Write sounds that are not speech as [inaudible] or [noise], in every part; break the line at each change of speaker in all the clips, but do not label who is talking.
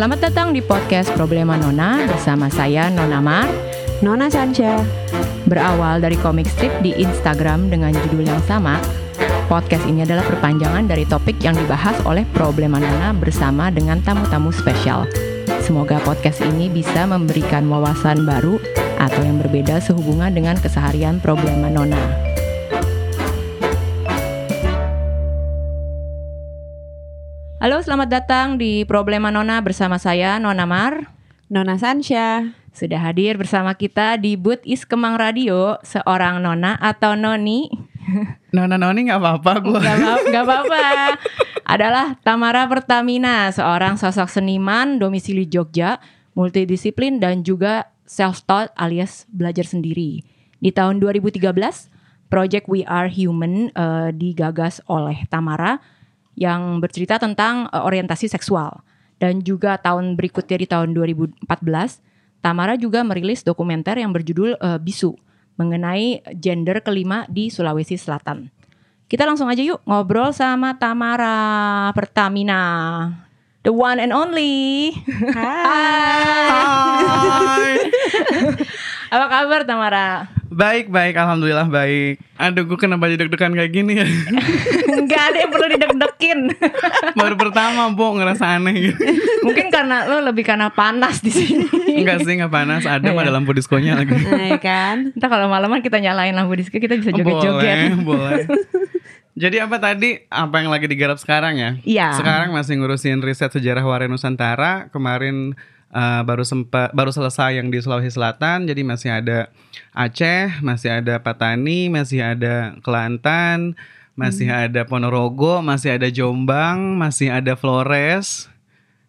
Selamat datang di podcast Problema Nona bersama saya Nona Mar.
Nona Sancha.
Berawal dari komik strip di Instagram dengan judul yang sama, podcast ini adalah perpanjangan dari topik yang dibahas oleh Problema Nona bersama dengan tamu-tamu spesial. Semoga podcast ini bisa memberikan wawasan baru atau yang berbeda sehubungan dengan keseharian Problema Nona. Halo, selamat datang di Problema Nona bersama saya Nona Mar.
Nona Sansha.
Sudah hadir bersama kita di Booth Is Kemang Radio seorang Nona atau Noni. [laughs]
Nona Noni nggak apa-apa gue.
Gak [laughs] apa-apa. Adalah Tamara Pertamina, seorang sosok seniman domisili Jogja, multidisiplin dan juga self-taught alias belajar sendiri. Di tahun 2013, Project We Are Human uh, digagas oleh Tamara yang bercerita tentang uh, orientasi seksual. Dan juga tahun berikutnya di tahun 2014, Tamara juga merilis dokumenter yang berjudul uh, Bisu mengenai gender kelima di Sulawesi Selatan. Kita langsung aja yuk ngobrol sama Tamara Pertamina. The one and only.
Hai.
Hai. [laughs]
Apa kabar Tamara?
Baik, baik. Alhamdulillah baik. Aduh, gue kenapa jadi deg-degan kayak gini ya? [laughs]
Enggak ada yang perlu dideg-dekin. [laughs]
Baru pertama, Bu, ngerasa aneh gitu. [laughs]
Mungkin karena lo lebih karena panas di sini.
Enggak sih, enggak panas. Ada
Iya.
ada lampu diskonya lagi.
Nah, kan?
Entah kalau malaman kita nyalain lampu disco kita bisa joget-joget.
Boleh, boleh. Jadi apa tadi? Apa yang lagi digarap sekarang ya?
Iya.
Sekarang masih ngurusin riset sejarah Waria Nusantara. Kemarin uh, baru sempat baru selesai yang di Sulawesi Selatan. Jadi masih ada Aceh, masih ada Patani, masih ada Kelantan, masih
Hmm.
ada Ponorogo, masih ada Jombang, masih ada Flores,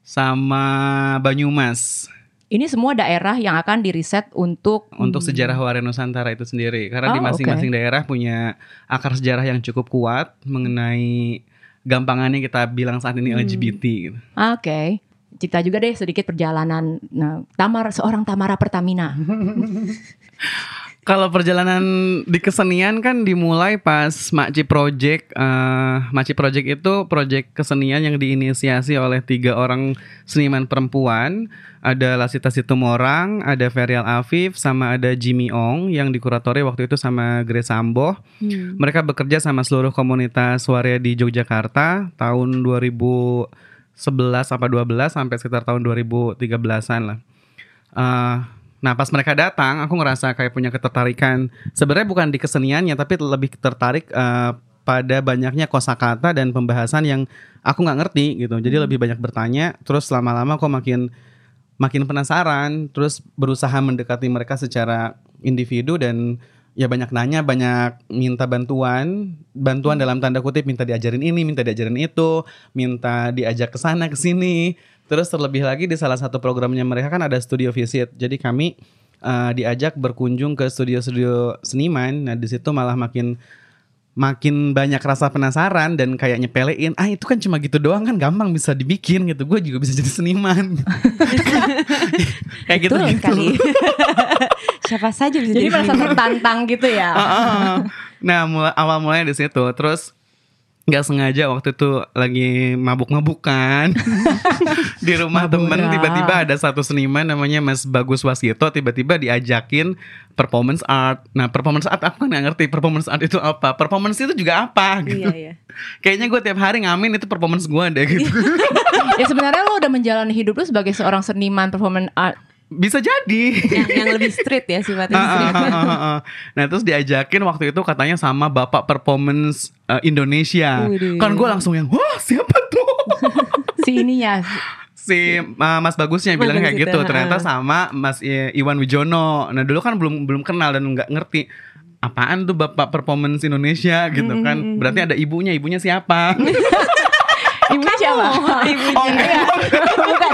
sama Banyumas.
Ini semua daerah yang akan diriset untuk
untuk sejarah Waria Nusantara itu sendiri karena di
Hmm. Oh,
masing-masing daerah punya akar sejarah yang cukup kuat mengenai gampangannya kita bilang saat ini
Hmm.
LGBT gitu.
Oke. Cerita juga deh sedikit perjalanan nah, Tamar seorang Tamara Pertamina. [laughs]
Kalau perjalanan di kesenian kan dimulai pas Makci Project. Eh, Makci Project itu project kesenian yang diinisiasi oleh tiga orang seniman perempuan. Ada Lasita Situmorang, ada Ferial Afif, sama ada Jimmy Ong yang dikuratori waktu itu sama Grace Sambo.
Hmm.
Mereka bekerja sama seluruh komunitas waria di Yogyakarta tahun 2011 apa 12 sampai sekitar tahun 2013-an lah. Eh, nah pas mereka datang, aku ngerasa kayak punya ketertarikan. Sebenarnya bukan di keseniannya, tapi lebih tertarik eh, pada banyaknya kosakata dan pembahasan yang aku nggak ngerti gitu. Jadi lebih banyak bertanya. Terus lama-lama kok makin makin penasaran. Terus berusaha mendekati mereka secara individu dan ya banyak nanya, banyak minta bantuan, bantuan dalam tanda kutip minta diajarin ini, minta diajarin itu, minta diajak ke sana ke sini. Terus terlebih lagi di salah satu programnya mereka kan ada studio visit. Jadi kami eh, diajak berkunjung ke studio-studio seniman. Nah, di situ malah makin makin banyak rasa penasaran dan kayak nyepelein ah itu kan cuma gitu doang kan gampang bisa dibikin gitu gue juga bisa jadi seniman [laughs] kayak gitu
Betul
gitu
sekali. [laughs] Siapa saja bisa
Jadi
jadi
merasa tertantang gitu ya.
Ah. nah mulai awal mulanya di situ terus nggak sengaja waktu itu lagi mabuk-mabukan [laughs] di rumah
Mabura.
temen tiba-tiba ada satu seniman namanya Mas Bagus Wasito tiba-tiba diajakin performance art nah performance art aku kan nggak ngerti performance art itu apa performance itu juga apa gitu
Iya, iya.
kayaknya gue tiap hari ngamen itu performance gue deh gitu [laughs]
ya sebenarnya lo udah menjalani hidup lo sebagai seorang seniman performance art.
Bisa jadi
Yang, yang lebih street ya sifatnya.
Ah, ah, ah, ah, ah. Nah terus diajakin waktu itu katanya sama bapak performance eh, Indonesia.
Widih.
Kan gue langsung yang wah siapa tuh? [laughs]
Si ininya.
si uh, Mas Bagusnya
Mas
bilang kayak
itu,
gitu.
ha.
Ternyata sama Mas Iwan Wijono. Nah dulu kan belum belum kenal dan nggak ngerti apaan tuh bapak performance Indonesia gitu kan. Berarti ada ibunya. Ibunya siapa? [laughs]
Ibunya siapa? Ibunya. [laughs]
Oh, enggak.
Bukan.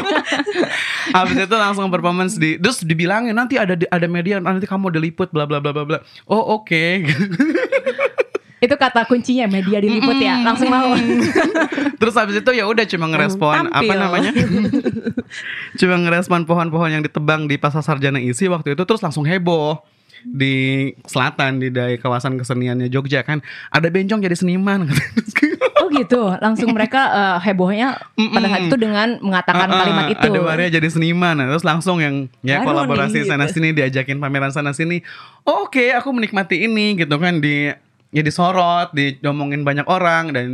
Habis itu langsung performance di terus dibilangin nanti ada ada media nanti kamu diliput bla bla bla bla bla. Oh oke. [laughs]
Itu kata kuncinya media diliput ya. Langsung mau. [laughs]
Terus habis itu ya udah cuma ngerespon apa
Tampil.
namanya? cuma ngerespon pohon-pohon yang ditebang di Pasar Sarjana Isi waktu itu terus langsung heboh di selatan di dari kawasan keseniannya Jogja kan ada bencong jadi seniman
Oh
Oh gitu, langsung mereka eh, hebohnya pada saat itu dengan mengatakan
Ah, ah,
kalimat itu.
Ada Waria jadi seniman, nah, terus langsung yang ya
Baru
kolaborasi
nih,
sana
gitu.
sini diajakin pameran sana sini. Oh, Oke, aku menikmati ini gitu kan di ya disorot, diomongin banyak orang dan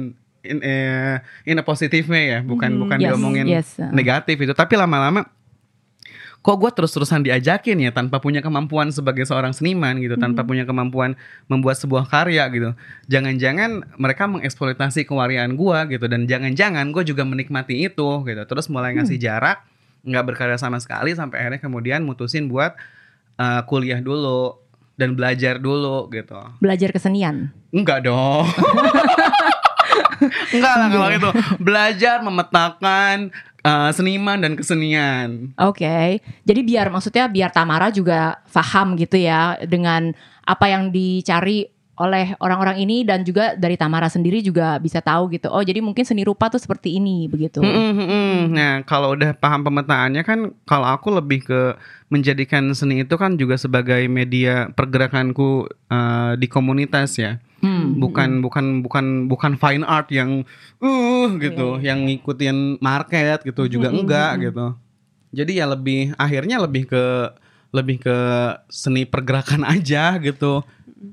in, eh, in a positive way ya, bukan
Mhm.
bukan
Yes,
diomongin
yes.
negatif itu. Tapi lama-lama kok gue terus-terusan diajakin ya tanpa punya kemampuan sebagai seorang seniman gitu, tanpa punya kemampuan membuat sebuah karya gitu. Jangan-jangan mereka mengeksploitasi kewarian gue gitu dan jangan-jangan gue juga menikmati itu gitu. Terus mulai ngasih jarak, nggak berkarya sama sekali sampai akhirnya kemudian mutusin buat uh, kuliah dulu dan belajar dulu gitu.
Belajar kesenian.
Enggak dong. [laughs] Enggak lah kalau itu. Belajar memetakan uh, seniman dan kesenian.
Oke, jadi biar maksudnya biar Tamara juga paham gitu ya dengan apa yang dicari oleh orang-orang ini dan juga dari Tamara sendiri juga bisa tahu gitu. Oh, jadi mungkin seni rupa tuh seperti ini begitu.
Mm-mm, mm-mm. Nah, kalau udah paham pemetaannya kan, kalau aku lebih ke menjadikan seni itu kan juga sebagai media pergerakanku uh, di komunitas ya.
Hmm.
Bukan bukan bukan bukan fine art yang uh gitu, yang ngikutin market gitu juga enggak gitu. Jadi ya lebih akhirnya lebih ke lebih ke seni pergerakan [laughs] aja gitu.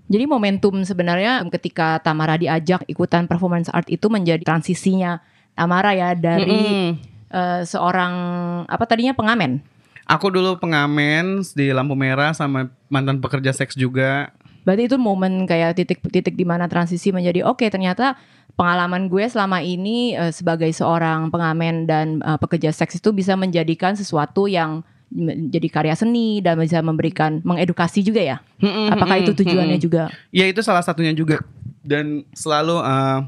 Jadi momentum sebenarnya ketika Tamara diajak ikutan performance art itu menjadi transisinya Tamara ya dari
Mm-mm.
eh, seorang apa tadinya pengamen.
Aku dulu pengamen di lampu merah sama mantan pekerja seks juga.
Berarti itu momen kayak titik-titik di mana transisi menjadi oke ternyata pengalaman gue selama ini eh, sebagai seorang pengamen dan eh, pekerja seks itu bisa menjadikan sesuatu yang menjadi karya seni dan bisa memberikan mengedukasi juga ya.
Mm-mm,
Apakah itu
mm-mm,
tujuannya juga?
Ya itu salah satunya juga dan selalu uh,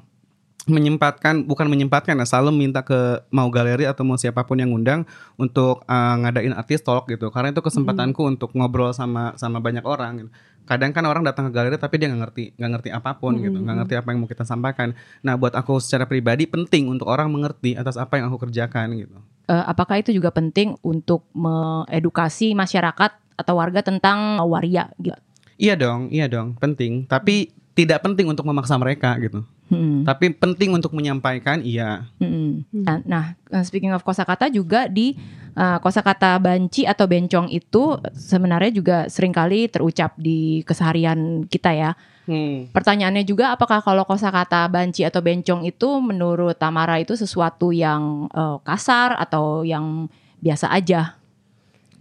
menyempatkan bukan menyempatkan ya selalu minta ke mau galeri atau mau siapa pun yang ngundang untuk uh, ngadain artis talk gitu. Karena itu kesempatanku untuk ngobrol sama sama banyak orang gitu. kadang kan orang datang ke galeri tapi dia nggak ngerti nggak ngerti apa pun gitu nggak ngerti apa yang mau kita sampaikan. Nah buat aku secara pribadi penting untuk orang mengerti atas apa yang aku kerjakan gitu.
Eh, apakah itu juga penting untuk mengedukasi masyarakat atau warga tentang waria gitu?
iya dong iya dong penting. Tapi tidak penting untuk memaksa mereka gitu
Hmm.
tapi penting untuk menyampaikan iya
Mm-mm. Nah, nah, uh, speaking of kosakata juga di uh, kosakata banci atau bencong itu sebenarnya juga sering kali terucap di keseharian kita ya.
Hmm.
Pertanyaannya juga apakah kalau kosakata banci atau bencong itu menurut Tamara itu sesuatu yang uh, kasar atau yang biasa aja?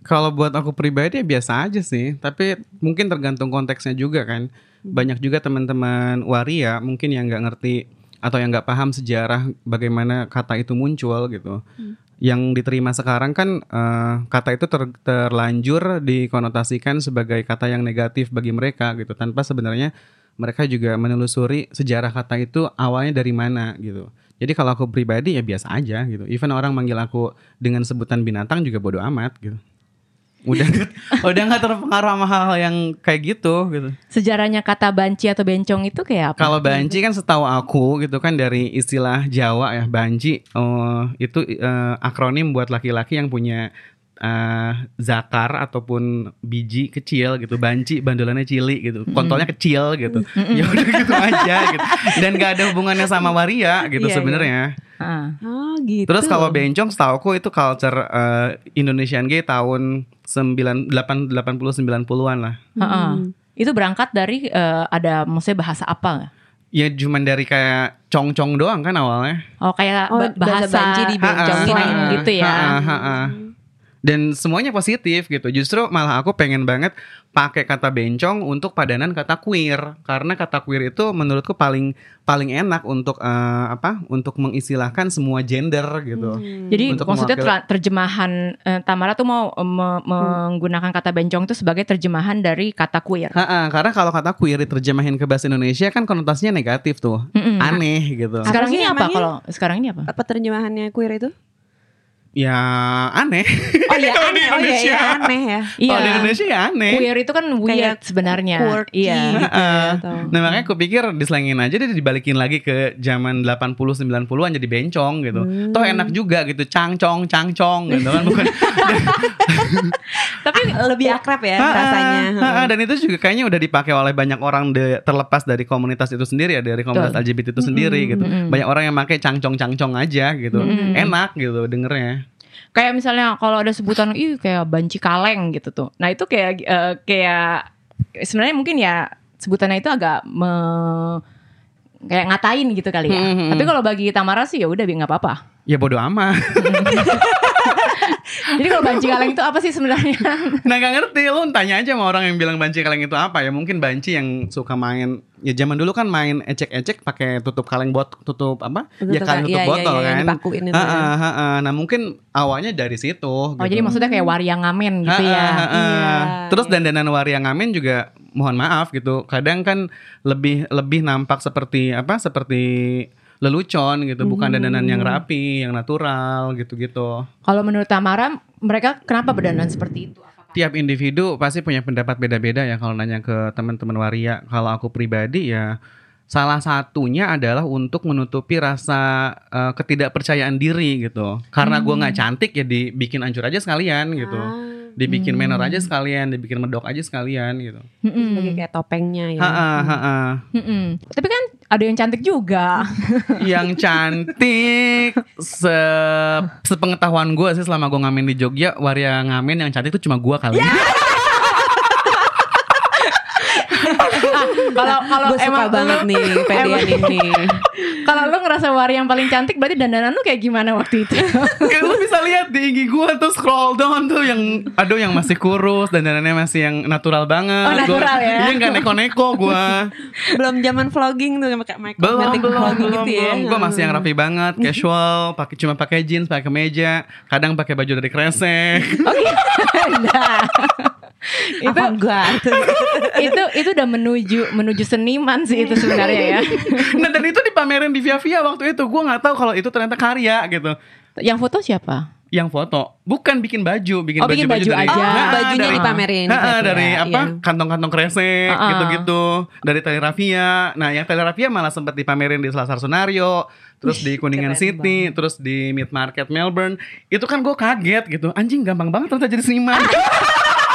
Kalau buat aku pribadi ya biasa aja sih, tapi mungkin tergantung konteksnya juga kan. Banyak juga teman-teman waria mungkin yang nggak ngerti atau yang nggak paham sejarah bagaimana kata itu muncul gitu. Yang diterima sekarang kan eh, kata itu ter- terlanjur dikonotasikan sebagai kata yang negatif bagi mereka gitu, tanpa sebenarnya mereka juga menelusuri sejarah kata itu awalnya dari mana gitu. Jadi kalau aku pribadi ya biasa aja gitu. Even orang manggil aku dengan sebutan binatang juga bodo amat gitu. Udah udah nggak terpengaruh sama hal-hal yang kayak gitu gitu.
Sejarahnya kata banci atau bencong itu kayak apa?
Kalau banci kan setahu aku gitu kan dari istilah Jawa ya banci oh, itu eh, akronim buat laki-laki yang punya eh, zakar ataupun biji kecil gitu banci bandolannya cili gitu kontolnya kecil gitu. Ya udah gitu aja gitu. Dan gak ada hubungannya sama waria gitu
Iya,
sebenarnya
Ah.
Oh gitu.
terus kalau bencong setahuku itu culture eh, Indonesian gay tahun 9 8 80 90-an lah
Ha-ha.
Hmm.
Itu berangkat dari eh, ada maksudnya bahasa apa nggak?
ya cuman dari kayak cong-cong doang kan awalnya
Oh kayak
Oh,
ba-
bahasa
bahasa,
banci di bencong.
slang
Ha-ha.
gitu ya.
Ha-ha, ha-ha. Dan semuanya positif gitu. Justru malah aku pengen banget pakai kata bencong untuk padanan kata queer karena kata queer itu menurutku paling paling enak untuk eh, apa? Untuk mengistilahkan semua gender gitu.
Jadi
Untuk
maksudnya tra- terjemahan eh, Tamara tuh mau eh, me- menggunakan kata bencong itu sebagai terjemahan dari kata queer.
Ha-ha, karena kalau kata queer diterjemahin ke bahasa Indonesia kan konotasinya negatif tuh.
Mm-mm.
Aneh gitu.
Sekarang ini apa kalau sekarang ini apa?
Apa terjemahannya queer itu?
Ya aneh.
Oh iya [laughs]
Kalau di
aneh, oh iya,
Indonesia.
iya aneh ya.
Iya.
Kalau di Indonesia ya aneh.
Queer itu kan weird
Kayak
sebenarnya.
quirky
Iya.
gitu ya,
Heeh.
atau-
Nah makanya aku pikir diselengin aja deh dibalikin lagi ke zaman 80 90-an jadi bencong gitu.
Hmm.
Toh enak juga gitu, cangcong cangcong gitu kan bukan. [laughs]
Tapi lebih akrab ya
Ha-ha,
rasanya.
ha-ha, dan itu juga kayaknya udah dipakai oleh banyak orang de- terlepas dari komunitas itu sendiri ya, dari komunitas
Betul.
LGBT itu sendiri gitu.
mm-mm.
Banyak orang yang pakai cangcong-cangcong aja gitu.
Mm-mm.
Enak gitu dengernya.
Kayak misalnya kalau ada sebutan ih kayak banci kaleng gitu tuh. Nah, itu kayak eh, kayak sebenarnya mungkin ya sebutannya itu agak me, kayak ngatain gitu kali ya.
Hmm, hmm,
Tapi
hmm.
kalau bagi Tamara sih ya udah nggak apa-apa.
Ya bodo amat. [laughs]
Jadi kalau banci kaleng itu apa sih sebenarnya? [laughs]
nah gak ngerti lu tanya aja sama orang yang bilang banci kaleng itu apa ya mungkin banci yang suka main ya zaman dulu kan main ecek-ecek pakai tutup kaleng bot tutup apa ya
Tutup
kaleng
kaleng,
tutup
iya, iya,
botol
iya,
kan
dipakuin itu ya.
Ha-ha, ha-ha. nah mungkin awalnya dari situ
Oh,
gitu.
jadi maksudnya kayak waria ngamen gitu
Ha-ha,
ya.
ha-ha.
Iya,
Terus
iya.
dandanan waria ngamen juga mohon maaf gitu. Kadang kan lebih lebih nampak seperti apa? Seperti lelucon gitu, bukan dandanan yang rapi, yang natural gitu-gitu.
Kalau menurut Tamara, mereka kenapa berdandan seperti itu? Apakah-
Tiap individu pasti punya pendapat beda-beda ya kalau nanya ke teman-teman waria. Kalau aku pribadi ya salah satunya adalah untuk menutupi rasa eh, ketidakpercayaan diri gitu. Karena gua nggak cantik ya dibikin hancur aja sekalian gitu.
Ah,
Dibikin
Hmm.
menor aja sekalian, dibikin medok aja sekalian gitu.
Mm-mm.
sebagai kayak topengnya ya.
Ha-ha, ha-ha.
Mm-mm. Tapi kan ada yang cantik juga. [laughs]
yang cantik se sepengetahuan gue sih selama gue ngamen di Jogja waria ngamen yang cantik itu cuma gue kali [laughs]
Kalau kalau
Gue suka
emang
banget
lu-
nih [laughs] pedean ini.
Kalau lu ngerasa Wari yang paling cantik berarti dandanan lu kayak gimana waktu itu? [laughs]
Kayak lu bisa lihat di IG gue tuh scroll down tuh yang aduh yang masih kurus dan dandannya masih yang natural banget
Oh, natural
Gua-
ya?
iya nggak neko-neko gue
belum zaman vlogging tuh pakai make
belum belum
vlogging
belum
gitu ya.
belum gue masih yang rapi banget casual pakai cuma pakai jeans pakai kemeja kadang pakai baju dari kresek [laughs]
Oke. Nah. Itu
Avant-garde. [laughs]
itu itu udah menuju menuju seniman sih itu sebenarnya ya. [laughs]
nah dan itu dipamerin di Via Via waktu itu gue nggak tahu kalau itu ternyata karya gitu
Yang foto siapa?
yang foto bukan bikin baju bikin
Oh, bikin
baju-baju
baju
dari
aja.
Oh,
Nah,
bajunya
dari,
dipamerin. Gitu
dari
ya,
apa
iya.
kantong-kantong kresek
ah.
gitu-gitu dari tali rafia nah yang tali rafia malah sempat dipamerin di Selasar Sunario terus di [laughs] Kuningan City terus di Mid Market Melbourne itu kan gue kaget gitu anjing gampang banget ternyata jadi seniman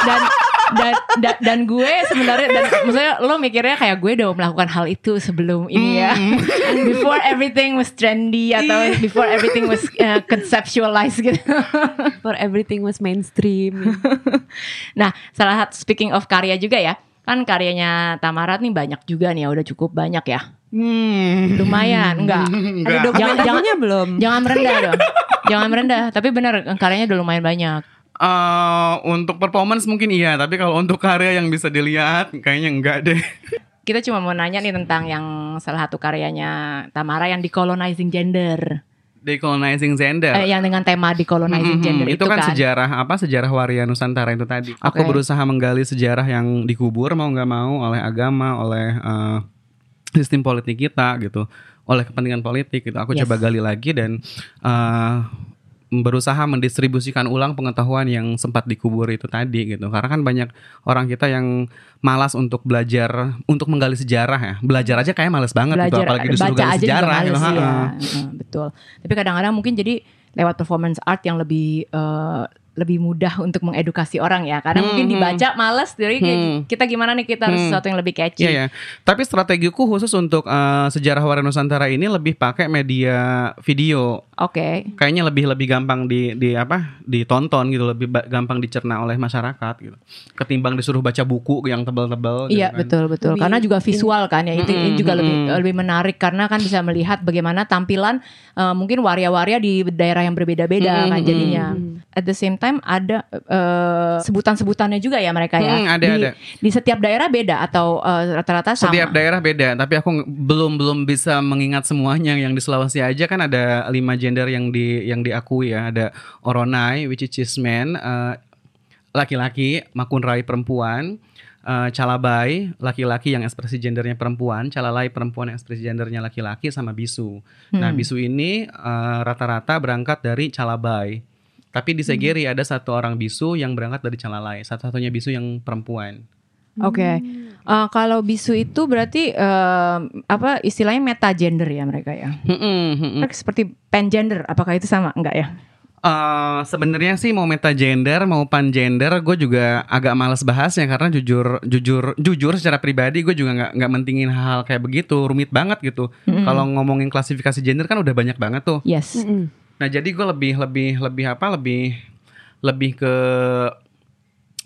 Dan dan dan, dan gue sebenarnya dan maksudnya lo mikirnya kayak gue udah melakukan hal itu sebelum ini ya. [laughs] before everything was trendy atau before everything was uh, conceptualized gitu. [laughs]
For everything was mainstream. [laughs]
Nah, salah satu speaking of karya juga ya. Kan karyanya Tamara nih banyak juga nih ya, udah cukup banyak ya.
hmm.
Lumayan, enggak.
Ada
Enggak.
Jangan-
dokumentasinya belum?
Jangan merendah dong. Jangan merendah, tapi benar karyanya udah lumayan banyak.
Eh, untuk performance mungkin iya tapi kalau untuk karya yang bisa dilihat kayaknya enggak deh [laughs]
Kita cuma mau nanya nih tentang yang salah satu karyanya Tamara yang decolonizing gender.
decolonizing gender
Eh, yang dengan tema decolonizing
Mhm,
gender
itu,
itu,
kan,
kan.
sejarah apa sejarah waria Nusantara itu tadi. Aku
Oke.
berusaha menggali sejarah yang dikubur mau nggak mau oleh agama, oleh eh, sistem politik kita gitu, oleh kepentingan politik gitu. Aku
Yes.
coba gali lagi dan eh, berusaha mendistribusikan ulang pengetahuan yang sempat dikubur itu tadi gitu. Karena kan banyak orang kita yang malas untuk belajar untuk menggali sejarah ya. Belajar aja kayak malas banget gitu,
belajar
apalagi disuruh
baca
gali sejarah gitu.
ya. Betul. Tapi kadang-kadang mungkin jadi lewat performance art yang lebih eh, lebih mudah untuk mengedukasi orang ya. Karena
Hmm,
mungkin
hmm.
dibaca males jadi kayak
Hmm.
kita gimana nih kita harus
Hmm.
sesuatu yang lebih catchy.
Iya ya. Tapi strategiku khusus untuk eh, sejarah Waria Nusantara ini lebih pakai media video.
Oke.
Kayaknya lebih lebih gampang di di apa? ditonton gitu, lebih gampang dicerna oleh masyarakat gitu. Ketimbang disuruh baca buku yang tebal-tebal gitu
Iya
kan.
betul betul
Lebih
karena juga visual kan ya itu
Mm-mm,
juga lebih
mm-mm.
lebih menarik karena kan bisa melihat bagaimana tampilan eh, mungkin waria-waria di daerah yang berbeda-beda kan
Mm-mm,
jadinya. At the same time ada eh, sebutan-sebutannya juga ya mereka ya.
Mm, ada,
di,
ada.
di setiap daerah beda atau eh, rata-rata sama.
Setiap daerah beda, tapi aku belum belum bisa mengingat semuanya. Yang di Sulawesi aja kan ada lima gender yang di yang diakui ya. Ada Oronai, which is cismen, eh, laki-laki, Makunrai perempuan, eh, Calabai laki-laki yang ekspresi gendernya perempuan, Calalai perempuan yang ekspresi gendernya laki-laki, sama Bisu. Nah
Hmm.
Bisu ini eh, rata-rata berangkat dari Calabai. Tapi di Segeri ada satu orang bisu yang berangkat dari Calalai, satu-satunya bisu yang perempuan.
Oke. Eh, kalau bisu itu berarti eh, apa istilahnya meta gender ya mereka ya?
Mm-mm, mm-mm.
Seperti pangender, apakah itu sama? Enggak ya?
Eh, sebenarnya sih mau meta gender mau pan gender gue juga agak males bahasnya karena jujur jujur jujur secara pribadi gue juga nggak nggak mentingin hal-hal kayak begitu rumit banget gitu kalau ngomongin klasifikasi gender kan udah banyak banget tuh
Yes.
Mm-mm.
Nah jadi gue lebih lebih lebih apa lebih lebih ke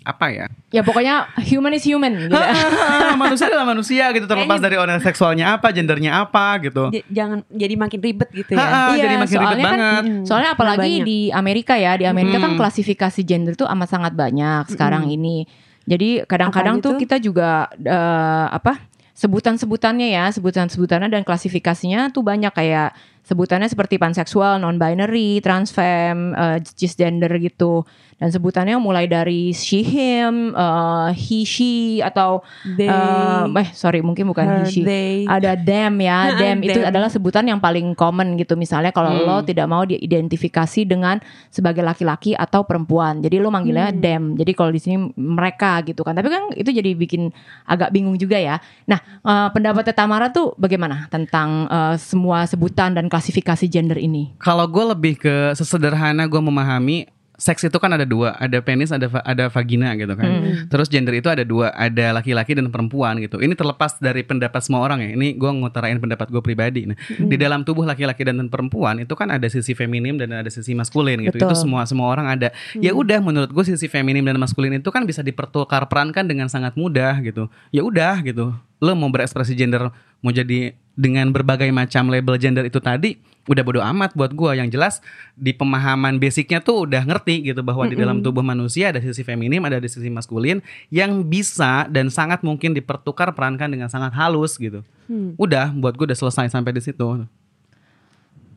apa ya
Ya pokoknya human is human gitu. [laughs]
manusia adalah manusia gitu terlepas dari orientasi seksualnya apa gendernya apa gitu
J- jangan jadi makin ribet gitu ya.
Iya,
jadi makin ribet
soalnya kan-
banget
Hmm,
Soalnya apalagi
banyak.
di Amerika ya, di Amerika kan
Mm.
klasifikasi gender tuh amat sangat banyak sekarang ini. Jadi kadang-kadang tuh kita juga eh, apa sebutan-sebutannya ya, sebutan-sebutannya dan klasifikasinya tuh banyak kayak sebutannya seperti panseksual, non-binary, transfem, eh, cisgender gitu. Dan sebutannya mulai dari she him, eh, he she atau
They,
eh, eh sorry mungkin bukan
her,
he she.
they.
Ada them ya, [laughs] them itu
Them.
adalah sebutan yang paling common gitu. Misalnya kalau
Hmm.
lo tidak mau diidentifikasi dengan sebagai laki-laki atau perempuan, jadi lo manggilnya
Hmm.
them. Jadi kalau di sini mereka gitu kan. Tapi kan itu jadi bikin agak bingung juga ya. Nah, eh, pendapatnya Tamara tuh bagaimana tentang eh, semua sebutan dan klasifikasi gender ini?
Kalau gue lebih ke sesederhana gue memahami seks itu kan ada dua, ada penis, ada ada vagina gitu kan.
Hmm.
Terus gender itu ada dua, ada laki-laki dan perempuan gitu. Ini terlepas dari pendapat semua orang ya. Ini gue ngutarain pendapat gue pribadi. Nah, di dalam tubuh laki-laki dan perempuan itu kan ada sisi feminim dan ada sisi maskulin gitu. Itu
Betul.
semua semua orang ada. Ya udah, menurut gue sisi feminim dan maskulin itu kan bisa dipertukar perankan dengan sangat mudah gitu. Ya udah gitu. Lo mau berekspresi gender mau jadi dengan berbagai macam label gender itu tadi udah bodo amat buat gua yang jelas di pemahaman basicnya tuh udah ngerti gitu bahwa di dalam tubuh manusia ada sisi feminim ada di sisi maskulin yang bisa dan sangat mungkin dipertukar perankan dengan sangat halus gitu
Hmm.
udah buat gua udah selesai sampai di situ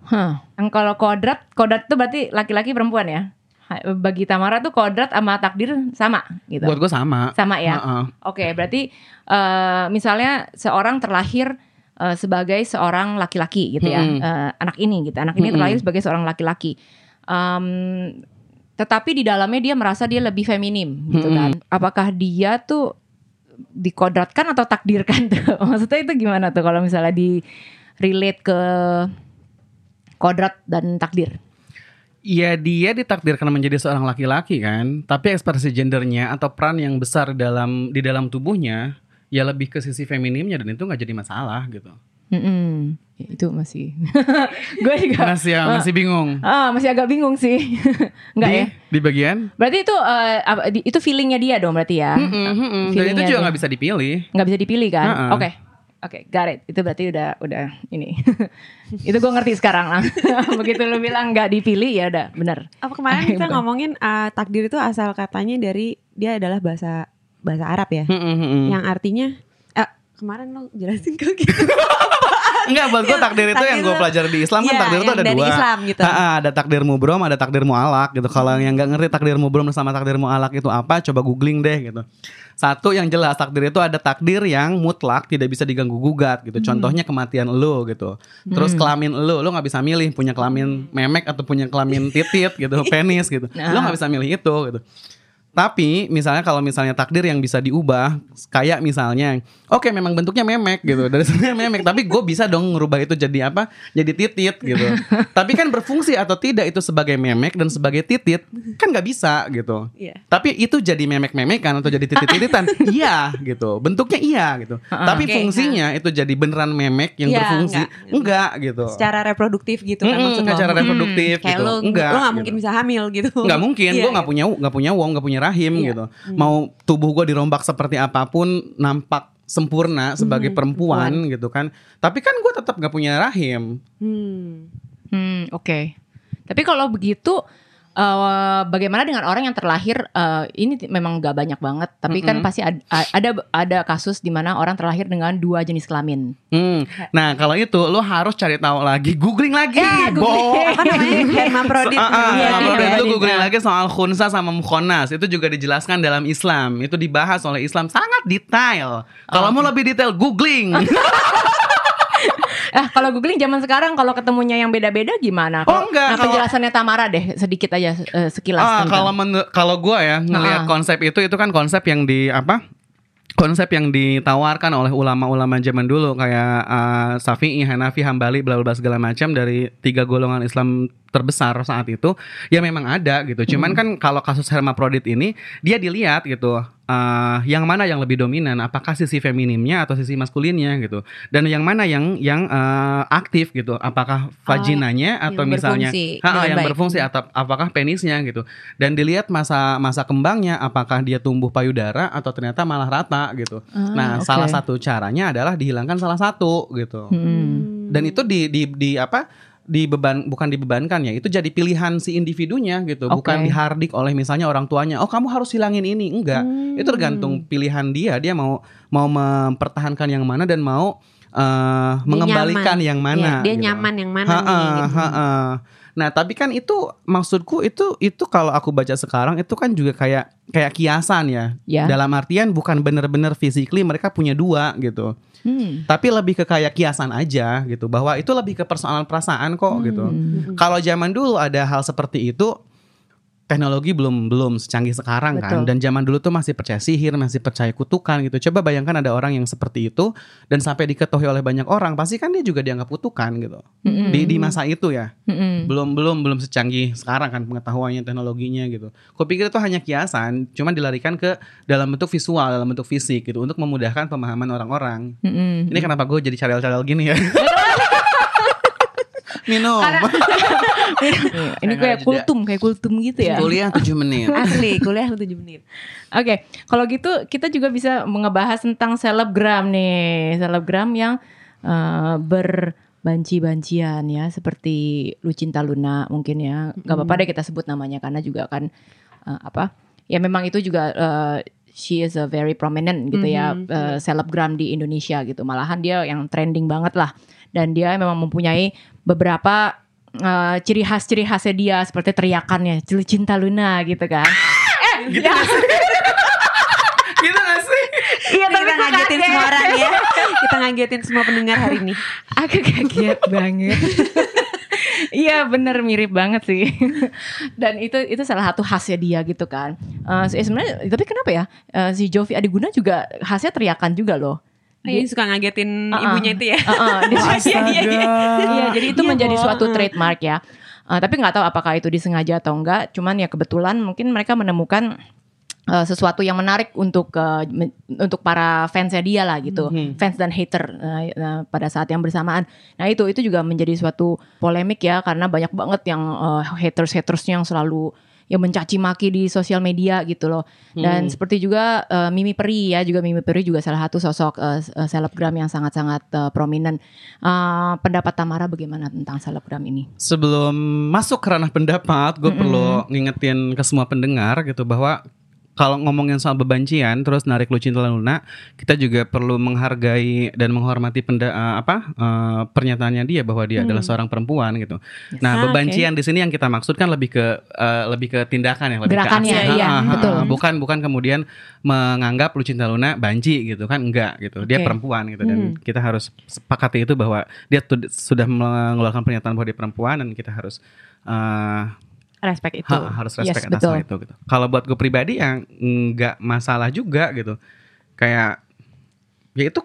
Hah. Yang kalau kodrat, kodrat tuh berarti laki-laki perempuan ya? Bagi Tamara tuh kodrat sama takdir sama gitu.
buat gua sama
Sama ya.
Heeh.
Oke, berarti eh, misalnya seorang terlahir eh, sebagai seorang laki-laki gitu ya. Eh, anak ini gitu, anak ini
Mm-mm.
terlahir sebagai seorang laki-laki. Em, tetapi di dalamnya dia merasa dia lebih feminim gitu
Mm-mm.
kan. Apakah dia tuh dikodratkan atau takdirkan tuh? [laughs] Maksudnya itu gimana tuh kalau misalnya di relate ke kodrat dan takdir?
Iya dia ditakdirkan menjadi seorang laki-laki kan, tapi ekspresi gendernya atau peran yang besar dalam di dalam tubuhnya ya lebih ke sisi feminimnya dan itu nggak jadi masalah gitu.
Mm-mm. Ya, itu masih, [laughs] gue juga
Masih ya, masih bingung.
ah masih agak bingung sih, [laughs] nggak
di,
ya?
Di bagian?
Berarti itu eh, apa- di- itu feelingnya dia dong berarti ya?
Mm-mm, mm-mm. Dan itu juga nggak bisa dipilih.
Nggak bisa dipilih kan? Oke, oke, got it. Itu berarti udah udah ini. [laughs] itu gue ngerti sekarang lah. Begitu lu bilang nggak dipilih ya udah bener.
Apa kemarin kita
Bukan.
ngomongin uh, takdir itu asal katanya dari dia adalah bahasa bahasa Arab ya,
Mm-mm, mm-mm.
yang artinya eh, kemarin lo jelasin ke gitu. [laughs]
Enggak, buat gue takdir itu yang gue
Takdir-
pelajari di Islam kan
Iya,
takdir itu ada
dari
dua.
Islam gitu.
Ha-ha, ada takdir mubrom, ada takdir mualak gitu. Kalau yang nggak ngerti takdir mubrom sama takdir mualak itu apa, coba googling deh gitu. Satu yang jelas takdir itu ada takdir yang mutlak tidak bisa diganggu gugat gitu. Contohnya kematian lo gitu. Terus kelamin lo, lo nggak bisa milih punya kelamin memek atau punya kelamin titit gitu, [laughs] penis gitu. Lo nggak bisa milih itu gitu. Tapi misalnya kalau misalnya takdir yang bisa diubah, kayak misalnya, oke memang bentuknya memek gitu, dari [laughs] sebenarnya memek, tapi gue bisa dong ngerubah itu jadi apa? Jadi titit gitu. tapi kan berfungsi atau tidak itu sebagai memek dan sebagai titit kan nggak bisa gitu.
Iya.
Tapi itu jadi memek-memekan atau jadi titit-tititan, [laughs] iya gitu. Bentuknya iya gitu. Tapi
Oke,
fungsinya itu jadi beneran memek yang
Iya,
berfungsi,
enggak.
enggak, gitu.
Secara reproduktif gitu kan
Mm-mm,
maksud lo.
secara reproduktif
Kayak
gitu.
lo,
Enggak,
lo gak
gitu.
mungkin bisa hamil gitu.
nggak mungkin
Iya,
gue nggak
gitu.
punya nggak punya uang nggak punya rahim
Iya.
gitu mau tubuh gue dirombak seperti apa pun nampak sempurna sebagai
Hmm,
perempuan gitu kan tapi kan gue tetap nggak punya rahim
Hmm.
Hmm, oke. Tapi kalau begitu eh, bagaimana dengan orang yang terlahir eh, ini memang gak banyak banget, tapi kan
Mm-mm.
pasti ad- a- ada ada kasus di mana orang terlahir dengan dua jenis kelamin.
Hmm. nah kalau itu lo harus cari tahu lagi googling lagi
Ya,
Bo.
googling.
Apa namanya? [laughs] Hermaprodit.
So, sama itu googling lagi soal khunsa sama mukhonas itu juga dijelaskan dalam Islam itu dibahas oleh Islam sangat detail kalau mau lebih detail googling [laughs]
Ah, kalau googling zaman sekarang kalau ketemunya yang beda-beda gimana?
Oh, enggak,
Nah,
kalau-
penjelasannya Tamara deh sedikit aja eh, sekilas.
Ah,
tentang-
kalau kalau gua ya ngelihat
Ah.
konsep itu itu kan konsep yang di apa? Konsep yang ditawarkan oleh ulama-ulama zaman dulu kayak uh, Syafi'i, Hanafi, Hambali, bla bla segala macam dari tiga golongan Islam terbesar saat itu ya memang ada gitu. Cuman kan kalau kasus hermaprodit ini dia dilihat gitu uh, yang mana yang lebih dominan, apakah sisi feminimnya atau sisi maskulinnya gitu. Dan yang mana yang yang uh, aktif gitu, apakah vaginanya atau
yang
misalnya
berfungsi
Ha, yang
baik.
berfungsi atau apakah penisnya gitu. Dan dilihat masa masa kembangnya apakah dia tumbuh payudara atau ternyata malah rata gitu.
Ah,
nah,
oke.
salah satu caranya adalah dihilangkan salah satu gitu.
Hmm.
Dan itu di di di apa? Dibeban bukan dibebankan ya itu jadi pilihan si individunya gitu
Oke.
bukan dihardik oleh misalnya orang tuanya oh kamu harus hilangin ini enggak
Hmm.
itu tergantung pilihan dia dia mau mau mempertahankan yang mana dan mau eh, mengembalikan yang mana
Iya, dia
gitu.
nyaman yang mana
Ha-ha,
nih gitu.
ha-ha. Nah, tapi kan itu maksudku itu itu kalau aku baca sekarang itu kan juga kayak kayak kiasan ya.
Ya.
Dalam artian bukan benar-benar physically mereka punya dua gitu.
Hmm.
Tapi lebih ke kayak kiasan aja gitu. Bahwa itu lebih ke persoalan perasaan kok gitu.
Hmm.
Kalau zaman dulu ada hal seperti itu teknologi belum belum secanggih sekarang kan
Betul.
dan zaman dulu tuh masih percaya sihir masih percaya kutukan gitu coba bayangkan ada orang yang seperti itu dan sampai diketahui oleh banyak orang pasti kan dia juga dianggap kutukan gitu
Mm-mm.
di di masa itu ya
Mm-mm.
belum belum belum secanggih sekarang kan pengetahuannya teknologinya gitu. Kau pikir itu hanya kiasan, cuman dilarikan ke dalam bentuk visual, dalam bentuk fisik gitu untuk memudahkan pemahaman orang-orang.
Mm-mm.
Ini kenapa gue jadi cadel-cadel gini ya? Minum. [laughs]
Ini
Kayak
kultum, kayak kultum gitu ya.
Kuliah 7 menit.
Asli, kuliah 7 menit.
Oke, kalau gitu kita juga bisa mengebahas tentang selebgram nih, selebgram yang eh, berbanci-bancian ya, seperti Lucinta Luna mungkin ya. Gak apa-apa deh kita sebut namanya karena juga kan eh, apa? Ya memang itu juga eh, she is a very prominent gitu ya,
Mhm.
eh, selebgram di Indonesia gitu. Malahan dia yang trending banget lah, dan dia memang mempunyai beberapa eh, ciri khas ciri khasnya dia seperti teriakannya Lucinta Luna gitu kan. Eh,
Gitu sih? [laughs] gitu gak sih?
Iya
Kita ngagetin semua orang ya. Kita ngagetin semua pendengar hari ini.
Aku kaget banget. [laughs] Iya bener mirip banget sih. Dan itu itu salah satu khasnya dia gitu kan. Se- sebenarnya tapi kenapa ya eh, si Jovi Adiguna juga khasnya teriakan juga loh.
Dia suka ngagetin
Uh-uh.
ibunya itu ya.
Uh-uh, [laughs] dia-
Astaga.
Iya, jadi itu
Iya,
menjadi suatu trademark ya. Eh, tapi nggak tahu apakah itu disengaja atau enggak. Cuman ya kebetulan mungkin mereka menemukan eh, sesuatu yang menarik untuk men- untuk para fansnya dia lah gitu,
Mhm.
fans dan hater eh, eh, pada saat yang bersamaan. Nah itu itu juga menjadi suatu polemik ya karena banyak banget yang haters hatersnya yang selalu yang mencaci maki di sosial media gitu loh. Dan
Hmm.
seperti juga eh, Mimi Peri ya, juga Mimi Peri juga salah satu sosok eh, eh, selebgram yang sangat-sangat eh, prominent. Eh, pendapat Tamara bagaimana tentang selebgram ini?
Sebelum masuk ke ranah pendapat, gue
Mm-mm.
perlu ngingetin ke semua pendengar gitu bahwa kalau ngomongin soal bebancian terus narik Lucinta Luna, kita juga perlu menghargai dan menghormati penda, eh, apa eh, pernyataannya dia bahwa dia
Hmm.
adalah seorang perempuan gitu. Nah,
Ah,
bebancian di sini yang kita maksudkan lebih ke eh, lebih ke tindakan ya, lebih
Gerakannya,
ke aksi.
iya,
Ha, ha, ha.
betul.
Bukan bukan kemudian menganggap Lucinta Luna banci gitu kan enggak gitu. Dia perempuan gitu dan
Hmm.
kita harus sepakati itu bahwa dia sudah mengeluarkan pernyataan bahwa dia perempuan dan kita harus eh,
Respect itu.
Ha, harus
Yes,
respect atas
betul.
hal itu gitu. Kalau buat gue pribadi yang nggak masalah juga gitu. Kayak ya itu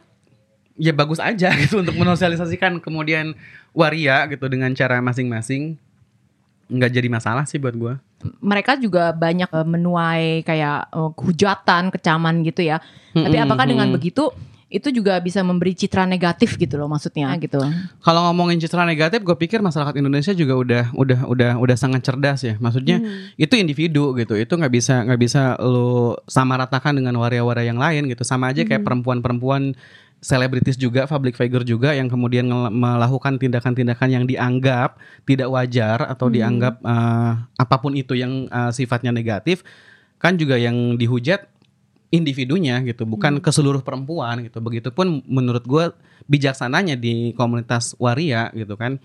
ya bagus aja [laughs] gitu untuk menosialisasikan kemudian waria gitu dengan cara masing-masing nggak jadi masalah sih buat gue.
Mereka juga banyak eh, menuai kayak eh, hujatan, kecaman gitu ya. Tapi apakah dengan begitu itu juga bisa memberi citra negatif gitu loh maksudnya gitu.
Kalau ngomongin citra negatif, gue pikir masyarakat Indonesia juga udah udah udah udah sangat cerdas ya. Maksudnya
Hmm.
itu individu gitu. Itu nggak bisa nggak bisa lo sama ratakan dengan waria-waria yang lain gitu. Sama aja kayak perempuan-perempuan selebritis juga, public figure juga yang kemudian ngel- melakukan tindakan-tindakan yang dianggap tidak wajar atau dianggap eh, apa pun itu yang eh, sifatnya negatif, kan juga yang dihujat individunya gitu, bukan ke seluruh perempuan gitu. Begitupun menurut gue bijaksananya di komunitas waria gitu kan,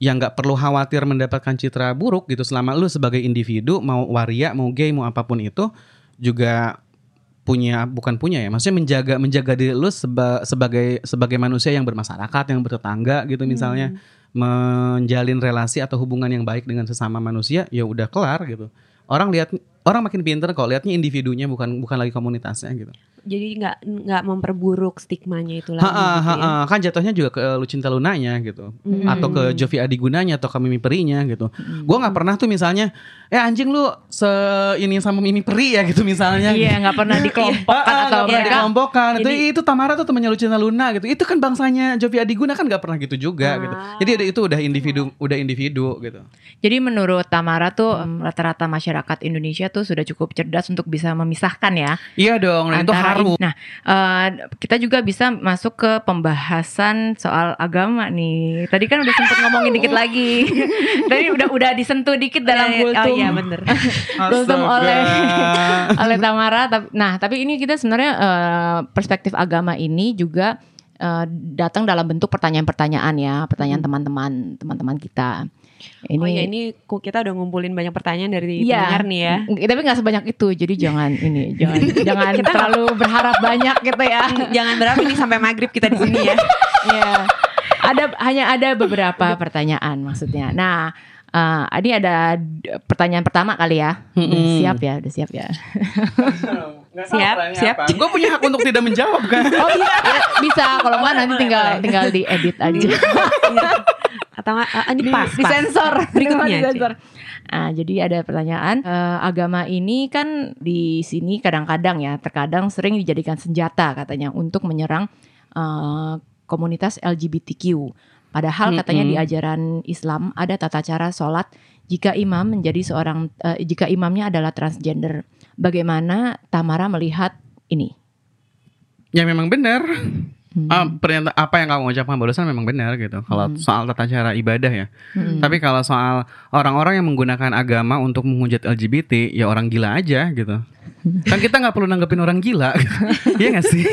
yang nggak perlu khawatir mendapatkan citra buruk gitu selama lu sebagai individu mau waria mau gay mau apa pun itu juga punya bukan punya ya, maksudnya menjaga menjaga diri lu seba- sebagai sebagai manusia yang bermasyarakat, yang bertetangga gitu misalnya, menjalin relasi atau hubungan yang baik dengan sesama manusia, ya udah kelar gitu. Orang lihat orang makin pinter kok lihatnya individunya bukan bukan lagi komunitasnya gitu.
Jadi nggak nggak memperburuk stigmanya itu lagi.
Ha, ha,
gitu
ha,
ya.
ha. kan jatuhnya juga ke Lucinta Lunanya gitu.
Hmm.
Atau ke Jovi Adigunanya atau ke Mimi Perinya gitu. Gua nggak pernah tuh misalnya, eh anjing lu se ini sama Mimi Peri ya gitu misalnya.
Iya, nggak pernah dikelompokkan
Ah,
atau
nggak pernah dikelompokkan. Itu
Jadi-
itu Tamara tuh temannya Lucinta Luna gitu. Itu kan bangsanya Jovi Adiguna kan nggak pernah gitu juga gitu.
Ah.
Jadi itu udah individu udah individu gitu.
Jadi menurut Tamara tuh rata-rata masyarakat Indonesia tuh sudah cukup cerdas untuk bisa memisahkan ya
Iya dong, nah itu
antara ini. Nah, eh, kita juga bisa masuk ke pembahasan soal agama nih. Tadi kan udah sempet ngomongin dikit lagi. [laughs] Tadi udah udah disentuh dikit dalam
Oh,
kultum.
iya bener. [laughs]
kultum oleh [laughs] oleh Tamara. Nah, tapi ini kita sebenarnya eh, perspektif agama ini juga eh, datang dalam bentuk pertanyaan-pertanyaan ya, pertanyaan teman-teman teman-teman kita. Ini,
oh ya ini kita udah ngumpulin banyak pertanyaan dari
Iya.
pendengar nih ya.
Tapi nggak sebanyak itu, jadi jangan ini, jangan [laughs] jangan terlalu berharap banyak gitu ya.
Jangan berapa ini sampai maghrib kita di sini ya. [laughs]
Iya. Ada hanya ada beberapa pertanyaan maksudnya. Nah, eh, ini ada pertanyaan pertama kali ya. Udah
Mm-mm.
siap ya, udah siap ya. [laughs]
Siap, siap.
Gue punya hak untuk tidak menjawab kan.
Oh bisa, ya, bisa. Kalau nggak nanti tinggal tinggal diedit aja.
Atau nggak, ah, ini pas, pas.
disensor
Berikutnya, [laughs]
disensor. Nah, jadi ada pertanyaan eh, agama ini kan di sini kadang-kadang ya terkadang sering dijadikan senjata katanya untuk menyerang eh, komunitas LGBTQ. Padahal katanya di ajaran Islam ada tata cara sholat jika imam menjadi seorang eh, jika imamnya adalah transgender. Bagaimana Tamara melihat ini?
Ya memang benar.
Hmm.
Ah, pernyataan apa yang kamu ucapkan barusan memang benar gitu. Kalau soal tata cara ibadah ya.
Hmm.
Tapi kalau soal orang-orang yang menggunakan agama untuk menghujat LGBT, ya orang gila aja gitu. Kan kita nggak perlu nanggepin orang gila, iya gak sih?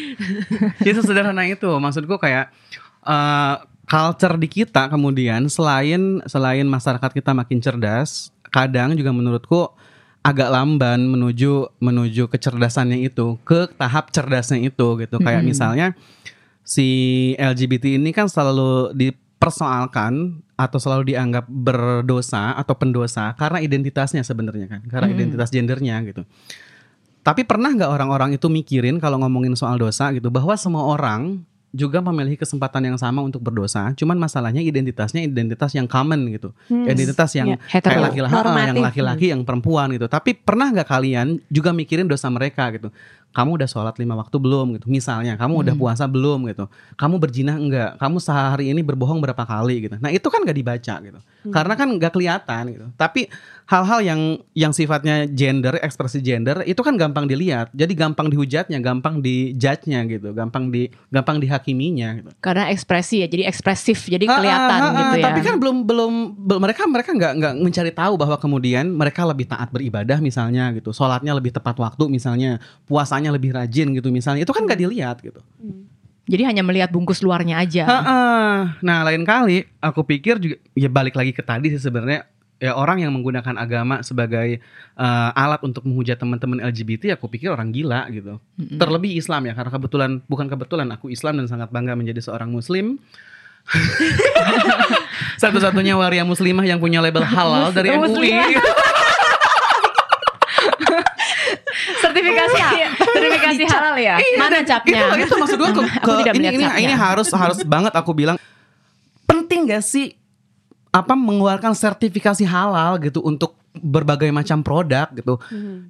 [laughs] ya sesederhana itu. Maksudku kayak eh, culture di kita kemudian selain selain masyarakat kita makin cerdas, kadang juga menurutku agak lamban menuju menuju kecerdasannya itu ke tahap cerdasnya itu gitu. Kayak misalnya si LGBT ini kan selalu dipersoalkan atau selalu dianggap berdosa atau pendosa karena identitasnya sebenarnya kan, karena
Hmm.
identitas gendernya gitu. Tapi pernah nggak orang-orang itu mikirin kalau ngomongin soal dosa gitu bahwa semua orang juga memiliki kesempatan yang sama untuk berdosa, cuman masalahnya identitasnya identitas yang common gitu, identitas yang
Iya.
Hetero.
kayak laki-laki,
Normatif.
yang laki-laki, yang perempuan gitu. Tapi pernah nggak kalian juga mikirin dosa mereka gitu? Kamu udah sholat lima waktu belum gitu? Misalnya, kamu udah puasa belum gitu? Kamu berjinah enggak? Kamu sehari ini berbohong berapa kali gitu? Nah itu kan nggak dibaca gitu, karena kan nggak kelihatan gitu. Tapi hal-hal yang yang sifatnya gender, ekspresi gender itu kan gampang dilihat. Jadi gampang dihujatnya, gampang dijudge-nya gitu, gampang di gampang dihakiminya gitu.
Karena ekspresi ya, jadi ekspresif, jadi
Ah,
kelihatan
ah, ah,
gitu ya.
Tapi kan belum belum belum- mereka mereka nggak nggak mencari tahu bahwa kemudian mereka lebih taat beribadah misalnya gitu, sholatnya lebih tepat waktu misalnya, puasanya lebih rajin gitu misalnya, itu kan nggak dilihat gitu.
Jadi hanya melihat bungkus luarnya aja.
Ah, ah. Nah lain kali aku pikir juga ya balik lagi ke tadi sih sebenarnya ya orang yang menggunakan agama sebagai eh, alat untuk menghujat teman-teman LGBT aku pikir orang gila gitu. Terlebih Islam ya karena kebetulan bukan kebetulan aku Islam dan sangat bangga menjadi seorang muslim. [laughs] Satu-satunya waria muslimah yang punya label halal dari MUI.
Sertifikasi sertifikasi halal ya. Mana capnya?
Itu, itu maksud gue ke,
Aku
ke-
tidak
ini, ini,
capnya.
ini harus harus banget aku bilang penting gak sih apa mengeluarkan sertifikasi halal gitu untuk berbagai macam produk gitu.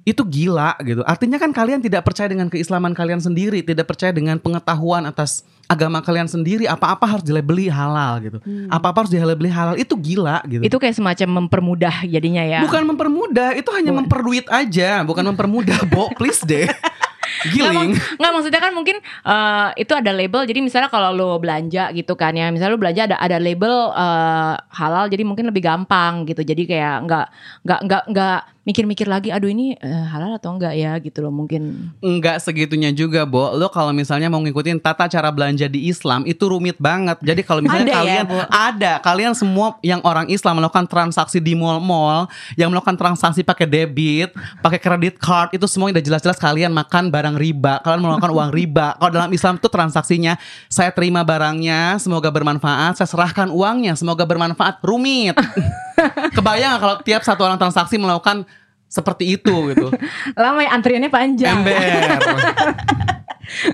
Itu gila gitu. Artinya kan kalian tidak percaya dengan keislaman kalian sendiri tidak percaya dengan pengetahuan atas agama kalian sendiri apa-apa harus dilabeli halal gitu. Apa-apa harus dilabeli halal itu gila gitu.
Itu kayak semacam mempermudah jadinya ya.
bukan mempermudah itu hanya memperduit aja bukan mempermudah bo please deh [laughs] giling.
Nggak maksudnya kan mungkin eh, itu ada label. Jadi misalnya kalau lo belanja gitu kan ya, misalnya lo belanja ada ada label eh, halal, jadi mungkin lebih gampang gitu. Jadi kayak nggak nggak nggak nggak mikir-mikir lagi. Aduh ini eh, halal atau enggak ya gitu loh mungkin.
Enggak segitunya juga, Bo. Lo kalau misalnya mau ngikutin tata cara belanja di Islam itu rumit banget. Jadi kalau misalnya
Ada ya,
kalian
Bo?
ada, kalian semua yang orang Islam melakukan transaksi di mall-mall, yang melakukan transaksi pakai debit, pakai kredit card, itu semua udah jelas-jelas kalian makan barang riba, kalian melakukan uang riba. Kalau dalam Islam itu transaksinya saya terima barangnya, semoga bermanfaat, saya serahkan uangnya, semoga bermanfaat. Rumit. [laughs] Kebayang nggak kalau tiap satu orang transaksi melakukan seperti itu gitu. [laughs]
Lama ya antriannya panjang.
Ember. [laughs]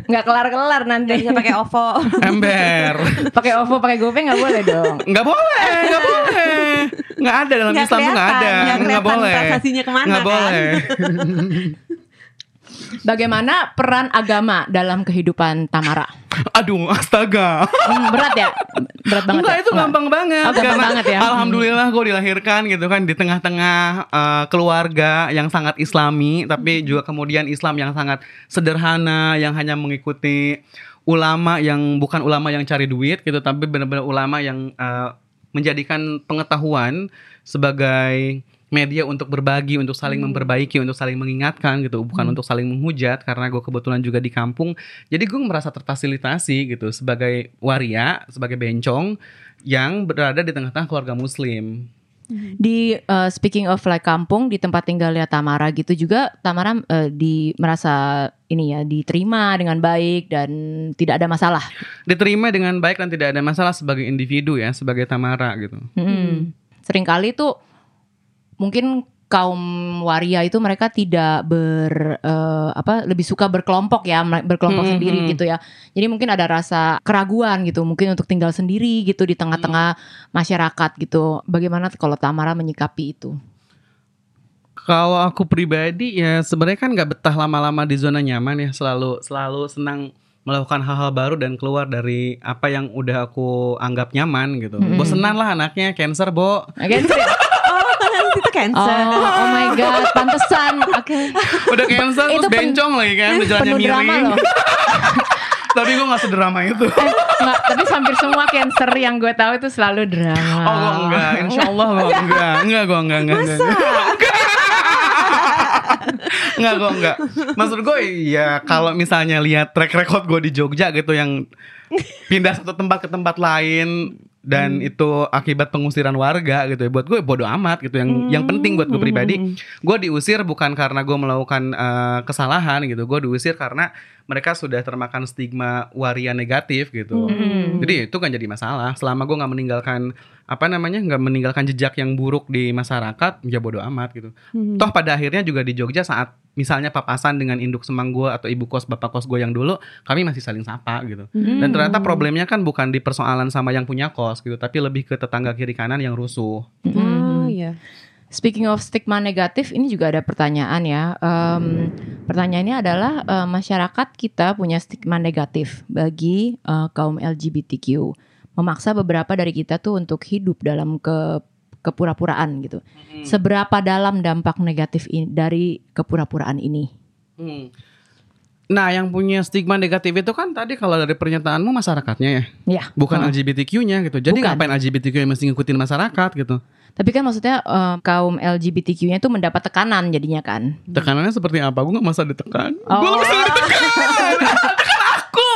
Nggak kelar-kelar nanti.
Bisa pakai OVO. [laughs]
Ember.
pakai OVO, pakai GoPay nggak boleh dong.
Nggak boleh, nggak boleh. Nggak ada dalam
Nggak
Islam tuh nggak ada.
nggak
boleh.
transaksinya ke mana,
Nggak
kan?
boleh.
Bagaimana peran agama dalam kehidupan Tamara?
Aduh, astaga.
Hmm, berat ya? Berat banget
Enggak,
ya?
itu
Enggak.
gampang banget.
Oh, gampang
Karena
banget ya.
Alhamdulillah gue dilahirkan gitu kan di tengah-tengah eh, keluarga yang sangat islami, tapi juga kemudian Islam yang sangat sederhana, yang hanya mengikuti ulama yang bukan ulama yang cari duit gitu, tapi benar-benar ulama yang eh, menjadikan pengetahuan sebagai media untuk berbagi, untuk saling memperbaiki, untuk saling mengingatkan gitu, bukan untuk saling menghujat karena gue kebetulan juga di kampung, jadi gue merasa terfasilitasi gitu sebagai waria, sebagai bencong yang berada di tengah-tengah keluarga Muslim.
Di uh, speaking of like kampung di tempat tinggalnya Tamara gitu juga Tamara uh, di merasa ini ya diterima dengan baik dan tidak ada masalah.
Diterima dengan baik dan tidak ada masalah sebagai individu ya, sebagai Tamara gitu.
Hmm. Seringkali tuh mungkin kaum waria itu mereka tidak ber eh, apa lebih suka berkelompok ya berkelompok
Hmm,
sendiri
hmm.
gitu ya jadi mungkin ada rasa keraguan gitu mungkin untuk tinggal sendiri gitu di tengah-tengah masyarakat gitu bagaimana kalau Tamara menyikapi itu
Kalau aku pribadi ya sebenarnya kan nggak betah lama-lama di zona nyaman ya, selalu selalu senang melakukan hal-hal baru dan keluar dari apa yang udah aku anggap nyaman gitu.
Hmm.
Bosenan lah anaknya, cancer, Bo.
Oh, itu
oh,
cancer.
oh my god pantesan oke
Udah cancer
Itu
terus
pen-
bencong lagi kan, udah jalannya
penuh drama
miring.
loh [laughs]
Tapi gue gak sederama itu.
Eh, nggak, tapi hampir semua cancer yang gue tahu itu selalu drama.
Oh gue enggak, insya Allah gue [laughs] enggak Enggak gue enggak, enggak, enggak, enggak. [laughs] Enggak gue enggak Maksud gue ya kalau misalnya lihat track record gue di Jogja gitu Yang pindah satu tempat ke tempat lain dan itu akibat pengusiran warga gitu ya. Buat gue bodoh amat gitu. Yang yang penting buat gue pribadi gue diusir bukan karena gue melakukan eh, kesalahan gitu. Gue diusir karena mereka sudah termakan stigma waria negatif gitu.
Hmm.
jadi itu kan jadi masalah. Selama gue nggak meninggalkan apa namanya nggak meninggalkan jejak yang buruk di masyarakat ya bodoh amat gitu. Toh pada akhirnya juga di Jogja saat misalnya papasan dengan induk semang gue atau ibu kos bapak kos gue yang dulu kami masih saling sapa gitu. Dan ternyata problemnya kan bukan di persoalan sama yang punya kos gitu tapi lebih ke tetangga kiri kanan yang rusuh.
Oh iya.
Speaking of stigma negatif, ini juga ada pertanyaan ya. Em, pertanyaannya adalah eh, masyarakat kita punya stigma negatif bagi eh, kaum LGBTQ, memaksa beberapa dari kita tuh untuk hidup dalam ke kepura-puraan gitu. Seberapa dalam dampak negatif ini, dari kepura-puraan ini?
Hmm. Nah, yang punya stigma negatif itu kan tadi kalau dari pernyataanmu masyarakatnya ya,
Ya,
bukan
Hmm.
LGBTQ-nya gitu. Jadi
Bukan.
ngapain LGBTQ yang mesti ngikutin masyarakat gitu?
Tapi kan maksudnya eh, kaum LGBTQ-nya itu mendapat tekanan jadinya kan.
Tekanannya seperti apa? Gue gak masa ditekan.
Oh.
Gue gak bisa ditekan. [laughs] Tekan aku.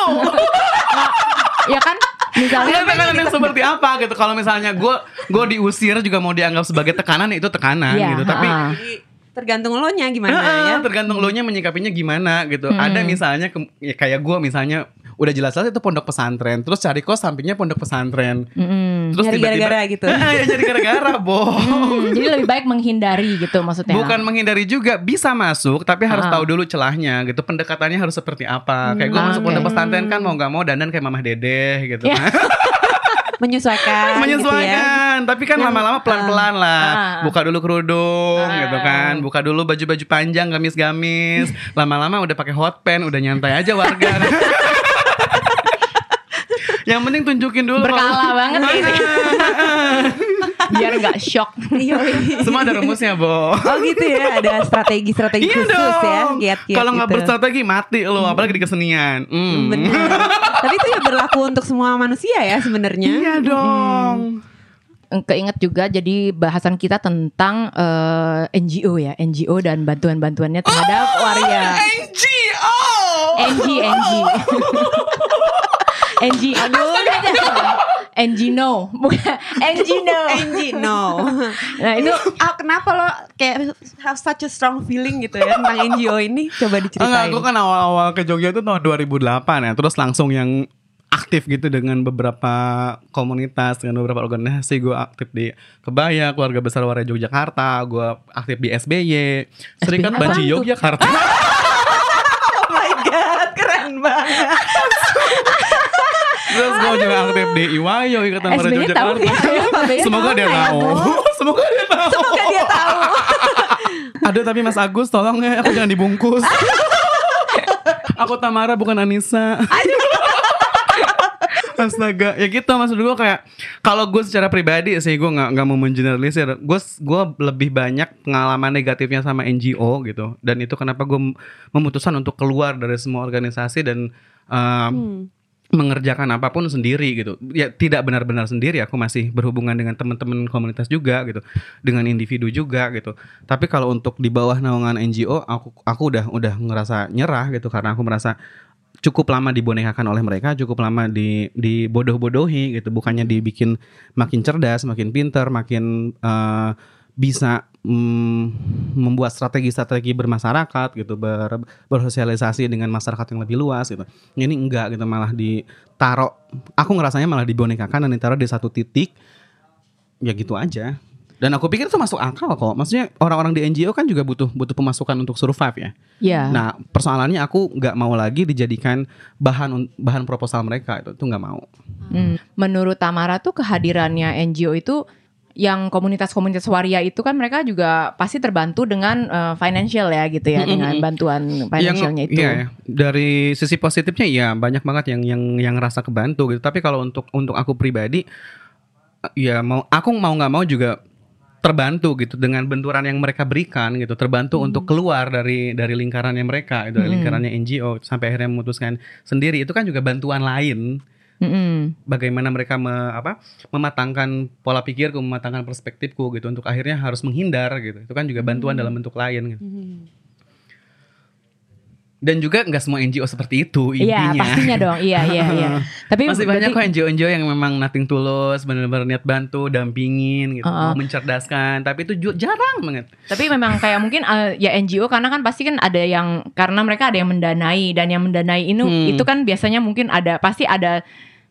[laughs]
ya kan? Misalnya
tekanan yang seperti apa gitu. Kalau misalnya gue gue diusir juga mau dianggap sebagai tekanan ya itu tekanan
Iya,
gitu. Tapi.
Jadi tergantung lo nya gimana
Ah,
ya.
tergantung lo nya menyikapinya gimana gitu. Ada misalnya ke- ya kayak gue misalnya udah jelas-jelas itu pondok pesantren, terus cari kos sampingnya pondok pesantren.
Mm-mm.
Terus
gara-gara gitu. [laughs]
Ah, ya jadi gara-gara, [laughs] boh.
Hmm, jadi lebih baik menghindari gitu maksudnya.
Bukan menghindari juga bisa masuk tapi harus
Ah.
tahu dulu celahnya gitu pendekatannya harus seperti apa kayak gue masuk
oke.
pondok pesantren kan mau nggak mau dandan kayak mamah dedeh gitu
Ya. [laughs]
kan
Menyesuaikan, gitu ya.
menyesuaikan tapi kan lama-lama pelan-pelan lah
Ah.
buka dulu kerudung
Ah.
gitu kan buka dulu baju-baju panjang gamis-gamis lama-lama udah pakai hot pen udah nyantai aja warga yang penting tunjukin dulu
Berkala banget [laughs] ini. [laughs] biar nggak shock.
Iya, iya.
Semua ada rumusnya, Bo.
Oh gitu ya, ada strategi-strategi
Iya
khusus ya,
dong.
giat-giat
Kalau nggak
gitu.
berstrategi mati lo, apalagi di kesenian. Hmm.
Benar. Tapi itu ya berlaku untuk semua manusia ya sebenarnya.
Iya dong.
Keinget juga jadi bahasan kita tentang eh, NGO ya, NGO dan bantuan-bantuannya terhadap waria.
NGO.
NG NG. [laughs] NG. Aduh. [laughs] NG no, bukan NG no.
Angie, no. [laughs]
Nah itu [laughs]
Ah, kenapa lo kayak have such a strong feeling gitu ya tentang NGO ini? Coba
Enggak,
diceritain.
aku kan awal-awal ke Jogja itu tahun 2008 ya. Terus langsung yang aktif gitu dengan beberapa komunitas, dengan beberapa organisasi. Gue aktif di Kebaya, Keluarga Besar Waria Yogyakarta. Gue aktif di SBY, Serikat
SBY
Banci? Yogyakarta.
oh my god, keren banget.
Terus gue juga aktif di Iwayo, Ikatan Yogyakarta.
nggak? SBY
Semoga dia tahu. Semoga dia tahu.
Semoga dia tahu.
Aduh tapi Mas Agus tolong ya aku jangan dibungkus. [laughs] aku Tamara bukan Anissa. [laughs] Astaga, ya gitu maksud gue kayak kalau gue secara pribadi sih gue nggak nggak mau mengeneralisir. Gue gue lebih banyak pengalaman negatifnya sama NGO gitu. Dan itu kenapa gue memutuskan untuk keluar dari semua organisasi dan um, mengerjakan apa pun sendiri gitu. Ya tidak benar-benar sendiri. Aku masih berhubungan dengan teman-teman komunitas juga gitu, dengan individu juga gitu. Tapi kalau untuk di bawah naungan NGO, aku aku udah udah ngerasa nyerah gitu karena aku merasa cukup lama dibonekakan oleh mereka, cukup lama di dibodoh-bodohi gitu. Bukannya dibikin makin cerdas, makin pinter, makin eh, bisa mm, membuat strategi-strategi bermasyarakat gitu, ber, bersosialisasi dengan masyarakat yang lebih luas gitu. Ini enggak gitu, malah ditaruh. Aku ngerasanya malah dibonekakan dan ditaruh di satu titik. Ya gitu aja. Dan aku pikir itu masuk akal kok. Maksudnya orang-orang di NGO kan juga butuh butuh pemasukan untuk survive ya.
ya.
Nah persoalannya aku nggak mau lagi dijadikan bahan bahan proposal mereka itu tuh nggak mau.
Hmm, menurut Tamara tuh kehadirannya NGO itu yang komunitas-komunitas waria itu kan mereka juga pasti terbantu dengan eh, financial ya gitu ya
Mm-mm.
dengan bantuan financialnya
Yang-
itu.
iya ya. Dari sisi positifnya iya banyak banget yang yang yang rasa kebantu gitu. Tapi kalau untuk untuk aku pribadi ya mau aku mau nggak mau juga terbantu gitu dengan benturan yang mereka berikan gitu terbantu untuk keluar dari dari lingkarannya mereka itu
Hmm.
lingkarannya NGO sampai akhirnya memutuskan sendiri itu kan juga bantuan lain
Mm-mm.
bagaimana mereka me- apa mematangkan pola pikirku mematangkan perspektifku gitu untuk akhirnya harus menghindar gitu itu kan juga bantuan dalam bentuk lain gitu. Dan juga nggak semua NGO seperti itu
Iya
intinya
pastinya dong. Iya iya [laughs] iya. Tapi
masih banyak kok NGO-NGO yang memang nothing tulus benar-benar niat bantu dampingin gitu mau mencerdaskan tapi itu jarang banget
Tapi memang kayak mungkin eh, ya NGO karena kan pasti kan ada yang karena mereka ada yang mendanai dan yang mendanai ini
Hmm.
itu kan biasanya mungkin ada pasti ada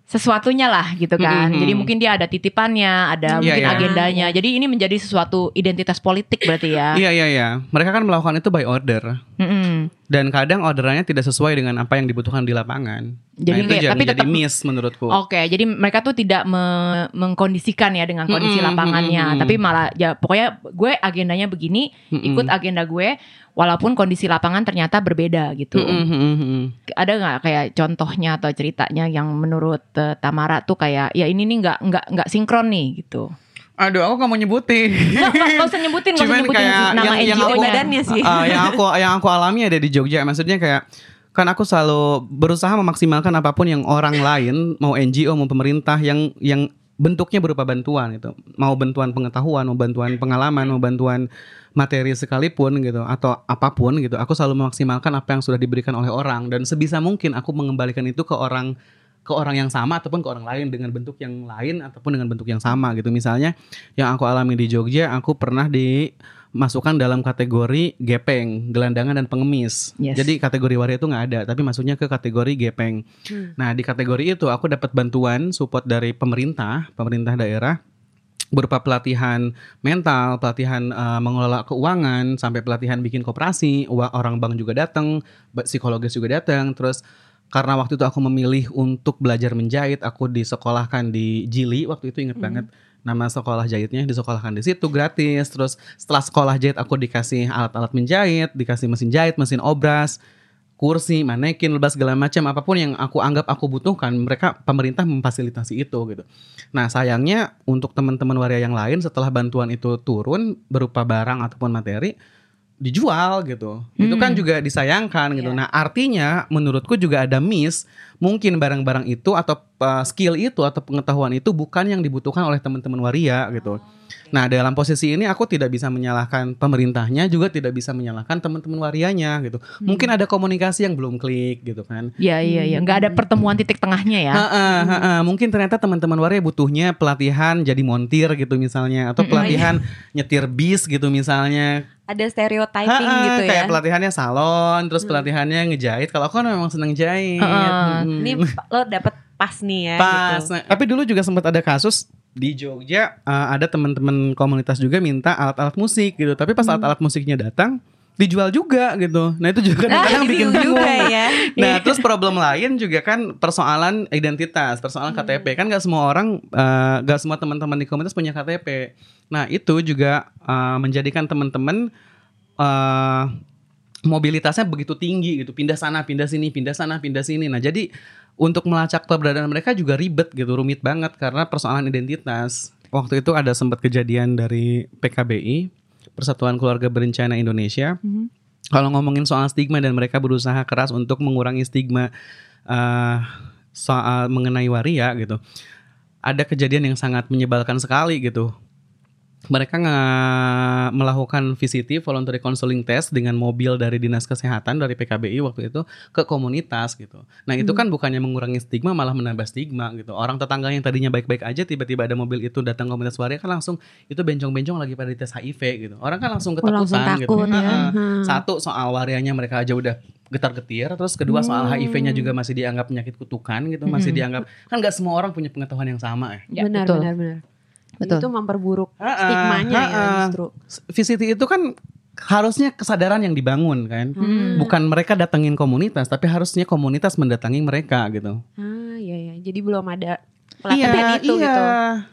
sesuatunya lah gitu kan.
Mhm.
Jadi mungkin dia ada titipannya, ada
Iya,
mungkin
iya.
agendanya. Jadi ini menjadi sesuatu identitas politik berarti ya.
iya iya iya mereka kan melakukan itu by order
Mm-mm.
Dan kadang orderannya tidak sesuai dengan apa yang dibutuhkan di lapangan
Jadi
nah, itu
kayak- tapi
jadi
tetap-
miss menurutku
Oke, jadi mereka tuh tidak me- mengkondisikan ya dengan kondisi
Mm-mm,
lapangannya,
mm-mm.
tapi malah ya pokoknya gue agendanya begini,
Mm-mm.
ikut agenda gue, walaupun kondisi lapangan ternyata berbeda gitu.
Mm-mm, mm-mm.
Ada nggak kayak contohnya atau ceritanya yang menurut eh, Tamara tuh kayak ya ini nih nggak nggak nggak sinkron nih gitu.
Aduh, aku gak mau nyebutin.
Nggak nggak usah nyebutin, nggak usah nyebutin
kayak
nama
yang- yang
NGO-nya.
aku-
badannya sih.
Uh, yang aku [laughs] yang aku alami ada di Jogja. Maksudnya kayak kan aku selalu berusaha memaksimalkan apa pun yang orang lain mau NGO mau pemerintah yang yang bentuknya berupa bantuan gitu. Mau bantuan pengetahuan, mau bantuan pengalaman, mau bantuan materi sekalipun gitu atau apa pun gitu. Aku selalu memaksimalkan apa yang sudah diberikan oleh orang dan sebisa mungkin aku mengembalikan itu ke orang ke orang yang sama ataupun ke orang lain dengan bentuk yang lain ataupun dengan bentuk yang sama gitu. Misalnya yang aku alami di Jogja, aku pernah dimasukkan dalam kategori gepeng, gelandangan dan pengemis.
Yes.
Jadi kategori waria itu nggak ada, tapi masuknya ke kategori gepeng. Nah di kategori itu aku dapat bantuan support dari pemerintah, pemerintah daerah berupa pelatihan mental, pelatihan eh, mengelola keuangan, sampai pelatihan bikin koperasi, orang bank juga datang, psikologis juga datang, terus karena waktu itu aku memilih untuk belajar menjahit, aku disekolahkan di Jili waktu itu inget banget nama sekolah jahitnya disekolahkan di situ gratis. Terus setelah sekolah jahit aku dikasih alat-alat menjahit, dikasih mesin jahit, mesin obras. kursi, manekin, lebas segala macam apa pun yang aku anggap aku butuhkan, mereka pemerintah memfasilitasi itu gitu. Nah, sayangnya untuk teman-teman waria yang lain setelah bantuan itu turun berupa barang ataupun materi dijual gitu. Itu kan
Hmm.
juga disayangkan gitu.
Iya.
Nah, artinya menurutku juga ada miss mungkin barang-barang itu atau uh, skill itu atau pengetahuan itu bukan yang dibutuhkan oleh teman-teman waria gitu. Nah, dalam posisi ini aku tidak bisa menyalahkan pemerintahnya juga tidak bisa menyalahkan teman-teman warianya gitu. Mungkin ada komunikasi yang belum klik gitu kan.
Iya iya iya, nggak ada pertemuan titik tengahnya ya.
Ha-ha, ha-ha. Mungkin ternyata teman-teman waria butuhnya pelatihan jadi montir gitu misalnya atau
Mm-mm.
pelatihan nyetir bis gitu misalnya.
Ada stereotyping
Ha-ha,
gitu ya.
kayak pelatihannya salon, terus pelatihannya ngejahit. Kalau aku kan memang seneng jahit.
Ha-ha.
Mm.
Ini lo dapet pas nih ya
Pas.
gitu.
Nah, tapi dulu juga sempat ada kasus di Jogja uh, ada teman-teman komunitas juga minta alat-alat musik gitu. Tapi pas alat-alat musiknya datang dijual juga gitu. Nah, itu juga [laughs] kadang-kadang bikin
Bingung juga ya.
Nah, terus problem lain juga kan persoalan identitas, persoalan KTP. Kan gak semua orang, eh, gak semua teman-teman di komunitas punya KTP. Nah, itu juga eh, menjadikan teman-teman eh, mobilitasnya begitu tinggi gitu. Pindah sana, pindah sini, pindah sana, pindah sini. Nah, jadi untuk melacak keberadaan mereka juga ribet gitu, rumit banget karena persoalan identitas. Waktu itu ada sempat kejadian dari PKBI, Persatuan Keluarga Berencana Indonesia.
Mhm.
Kalau ngomongin soal stigma dan mereka berusaha keras untuk mengurangi stigma eh, soal mengenai waria gitu. Ada kejadian yang sangat menyebalkan sekali gitu. Mereka nge- melakukan VCT voluntary counseling test dengan mobil dari dinas kesehatan dari PKBI waktu itu ke komunitas gitu. Nah itu kan bukannya mengurangi stigma malah menambah stigma gitu. Orang tetangga yang tadinya baik-baik aja tiba-tiba ada mobil itu datang ke komunitas waria kan langsung itu bencong-bencong lagi pada dites HIV gitu. Orang kan langsung
Oh,
ketakutan
langsung
gitu.
takut ya.
Ha-ha.
Hmm.
Satu soal warianya mereka aja udah getar-getir, terus kedua soal
Hmm.
HIV-nya juga masih dianggap penyakit kutukan gitu, masih
Mm-mm.
dianggap kan nggak semua orang punya pengetahuan yang sama ya.
Ya,
benar,
betul.
benar, benar.
Betul.
Itu memperburuk
Ha-ha,
stigmanya ya
ha-ha.
justru.
VCT itu kan harusnya kesadaran yang dibangun kan.
Hmm.
Bukan mereka datengin komunitas, tapi harusnya komunitas mendatangi mereka gitu.
Ah, iya ya. Jadi belum ada pelatihan itu
iya.
gitu.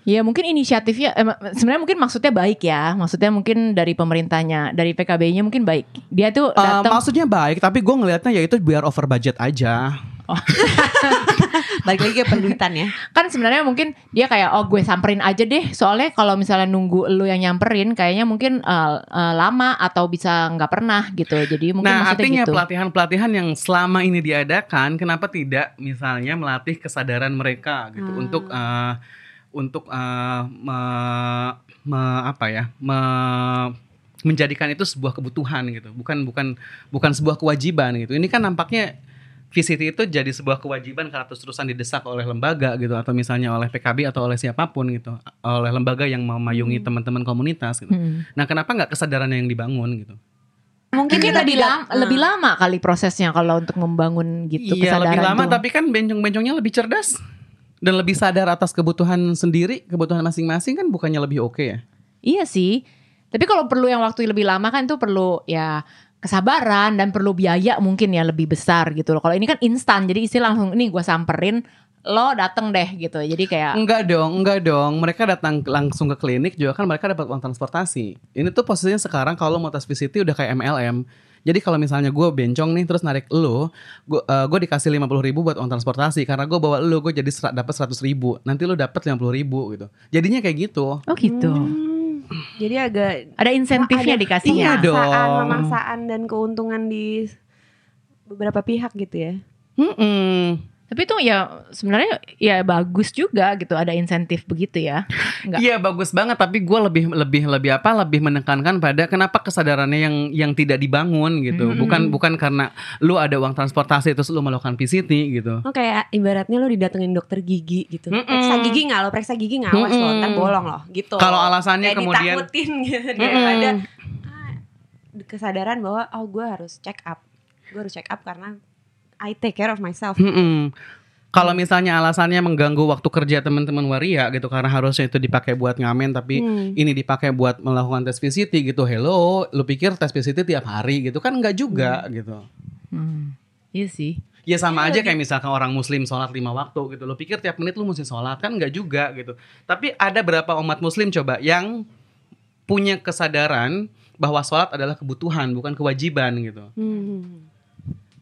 Ya mungkin inisiatifnya eh, sebenarnya mungkin maksudnya baik ya. Maksudnya mungkin dari pemerintahnya, dari PKB-nya mungkin baik. Dia tuh
Eh,
datang
maksudnya baik, tapi gue ngelihatnya ya itu biar over budget aja. [laughs]
Balik lagi ke penduitan ya.
kan sebenarnya mungkin dia kayak oh gue samperin aja deh. Soalnya kalau misalnya nunggu lu yang nyamperin kayaknya mungkin eh, eh, lama atau bisa nggak pernah gitu. Jadi mungkin
nah, artinya
gitu.
pelatihan-pelatihan yang selama ini diadakan, kenapa tidak misalnya melatih kesadaran mereka gitu
Hmm.
untuk eh, untuk eh, me- me- apa ya, me- menjadikan itu sebuah kebutuhan gitu, bukan bukan bukan sebuah kewajiban gitu. Ini kan nampaknya VCT itu jadi sebuah kewajiban karena terus-terusan didesak oleh lembaga gitu atau misalnya oleh PKB atau oleh siapa pun gitu, oleh lembaga yang memayungi teman-teman komunitas gitu.
Hmm.
Nah, kenapa nggak kesadarannya yang dibangun gitu?
Mungkin
Mungkin
kita
lebih lama, lebih lama kali prosesnya kalau untuk membangun gitu
iya
kesadaran
lebih lama
tuh.
tapi kan bencong-bencongnya lebih cerdas dan lebih sadar atas kebutuhan sendiri kebutuhan masing-masing kan bukannya lebih oke ya
Iya sih. Tapi kalau perlu yang waktu lebih lama kan itu perlu ya kesabaran dan perlu biaya mungkin ya lebih besar gitu loh. Kalau ini kan instan, jadi istilah langsung ini gue samperin, lo dateng deh gitu. Jadi kayak
enggak dong enggak dong mereka datang langsung ke klinik juga kan mereka dapat uang transportasi ini tuh posisinya sekarang kalau mau tes VCT udah kayak MLM jadi kalau misalnya gue bencong nih terus narik lo, gue gue dikasih lima puluh ribu buat uang transportasi karena gue bawa lo, gue jadi dapat seratus ribu. Nanti lo dapat lima puluh ribu gitu. Jadinya kayak gitu.
oh gitu.
Hmm, jadi agak
Ada insentifnya
Ada-
dikasihnya.
Iya dong.
pemaksaan, dan keuntungan di beberapa pihak gitu ya.
Mm-mm.
Tapi itu ya sebenarnya ya bagus juga gitu ada insentif begitu ya. Enggak.
Iya bagus banget tapi gue lebih lebih lebih apa lebih menekankan pada kenapa kesadarannya yang yang tidak dibangun gitu
Hmm.
bukan bukan karena lu ada uang transportasi terus lu melakukan PCT gitu
Oh kayak ibaratnya lo didatengin dokter gigi gitu.
Mm-mm.
Periksa gigi nggak lo? Periksa gigi nggak? Awas lo,
Mm-mm.
ntar bolong loh gitu.
kalau alasannya
Kayak
kemudian
ditakutin [laughs] gitu
Mm-mm.
daripada ah, kesadaran bahwa oh gue harus check up. Gue harus check up karena I take care of myself.
Mm-mm. Kalau misalnya alasannya mengganggu waktu kerja teman-teman waria gitu karena harusnya itu dipakai buat ngamen tapi
Hmm.
ini dipakai buat melakukan tes VCT gitu. Hello, lu pikir tes VCT tiap hari gitu kan enggak juga gitu.
Hmm. Iya sih.
Ya sama aja kayak misalkan orang muslim sholat lima waktu gitu. Lo pikir tiap menit lu mesti sholat kan enggak juga gitu. Tapi ada berapa umat muslim coba yang punya kesadaran bahwa sholat adalah kebutuhan bukan kewajiban gitu.
Hmm.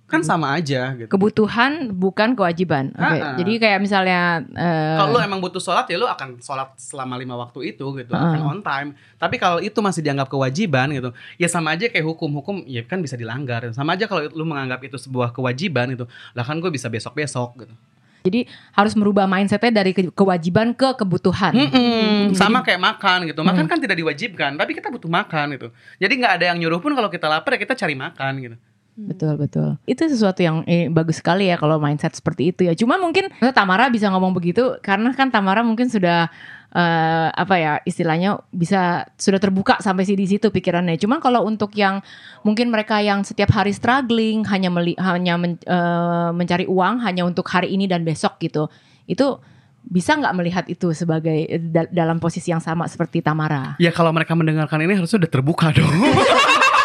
Kan sama aja gitu.
Kebutuhan bukan kewajiban. Oke.
Ah.
Jadi kayak misalnya eh,
Kalau lu emang butuh sholat ya lu akan sholat selama lima waktu itu gitu,
Ah.
akan on time. Tapi kalau itu masih dianggap kewajiban gitu, ya sama aja kayak hukum-hukum ya kan bisa dilanggar. Sama aja kalau lu menganggap itu sebuah kewajiban gitu, lah kan gue bisa besok-besok gitu.
jadi harus merubah mindsetnya dari ke- kewajiban ke kebutuhan.
Mm-mm, sama kayak makan gitu. Makan
Hmm.
kan tidak diwajibkan, tapi kita butuh makan gitu. Jadi nggak ada yang nyuruh pun kalau kita lapar ya kita cari makan gitu.
Betul betul. Itu sesuatu yang eh, bagus sekali ya kalau mindset seperti itu ya. Cuma mungkin Tamara bisa ngomong begitu karena kan Tamara mungkin sudah eh, apa ya istilahnya bisa sudah terbuka sampai sih di situ pikirannya. Cuma kalau untuk yang mungkin mereka yang setiap hari struggling hanya meli, hanya men- eh, mencari uang hanya untuk hari ini dan besok gitu. Itu bisa nggak melihat itu sebagai eh, da- dalam posisi yang sama seperti Tamara?
Ya kalau mereka mendengarkan ini harusnya udah terbuka dong. [laughs]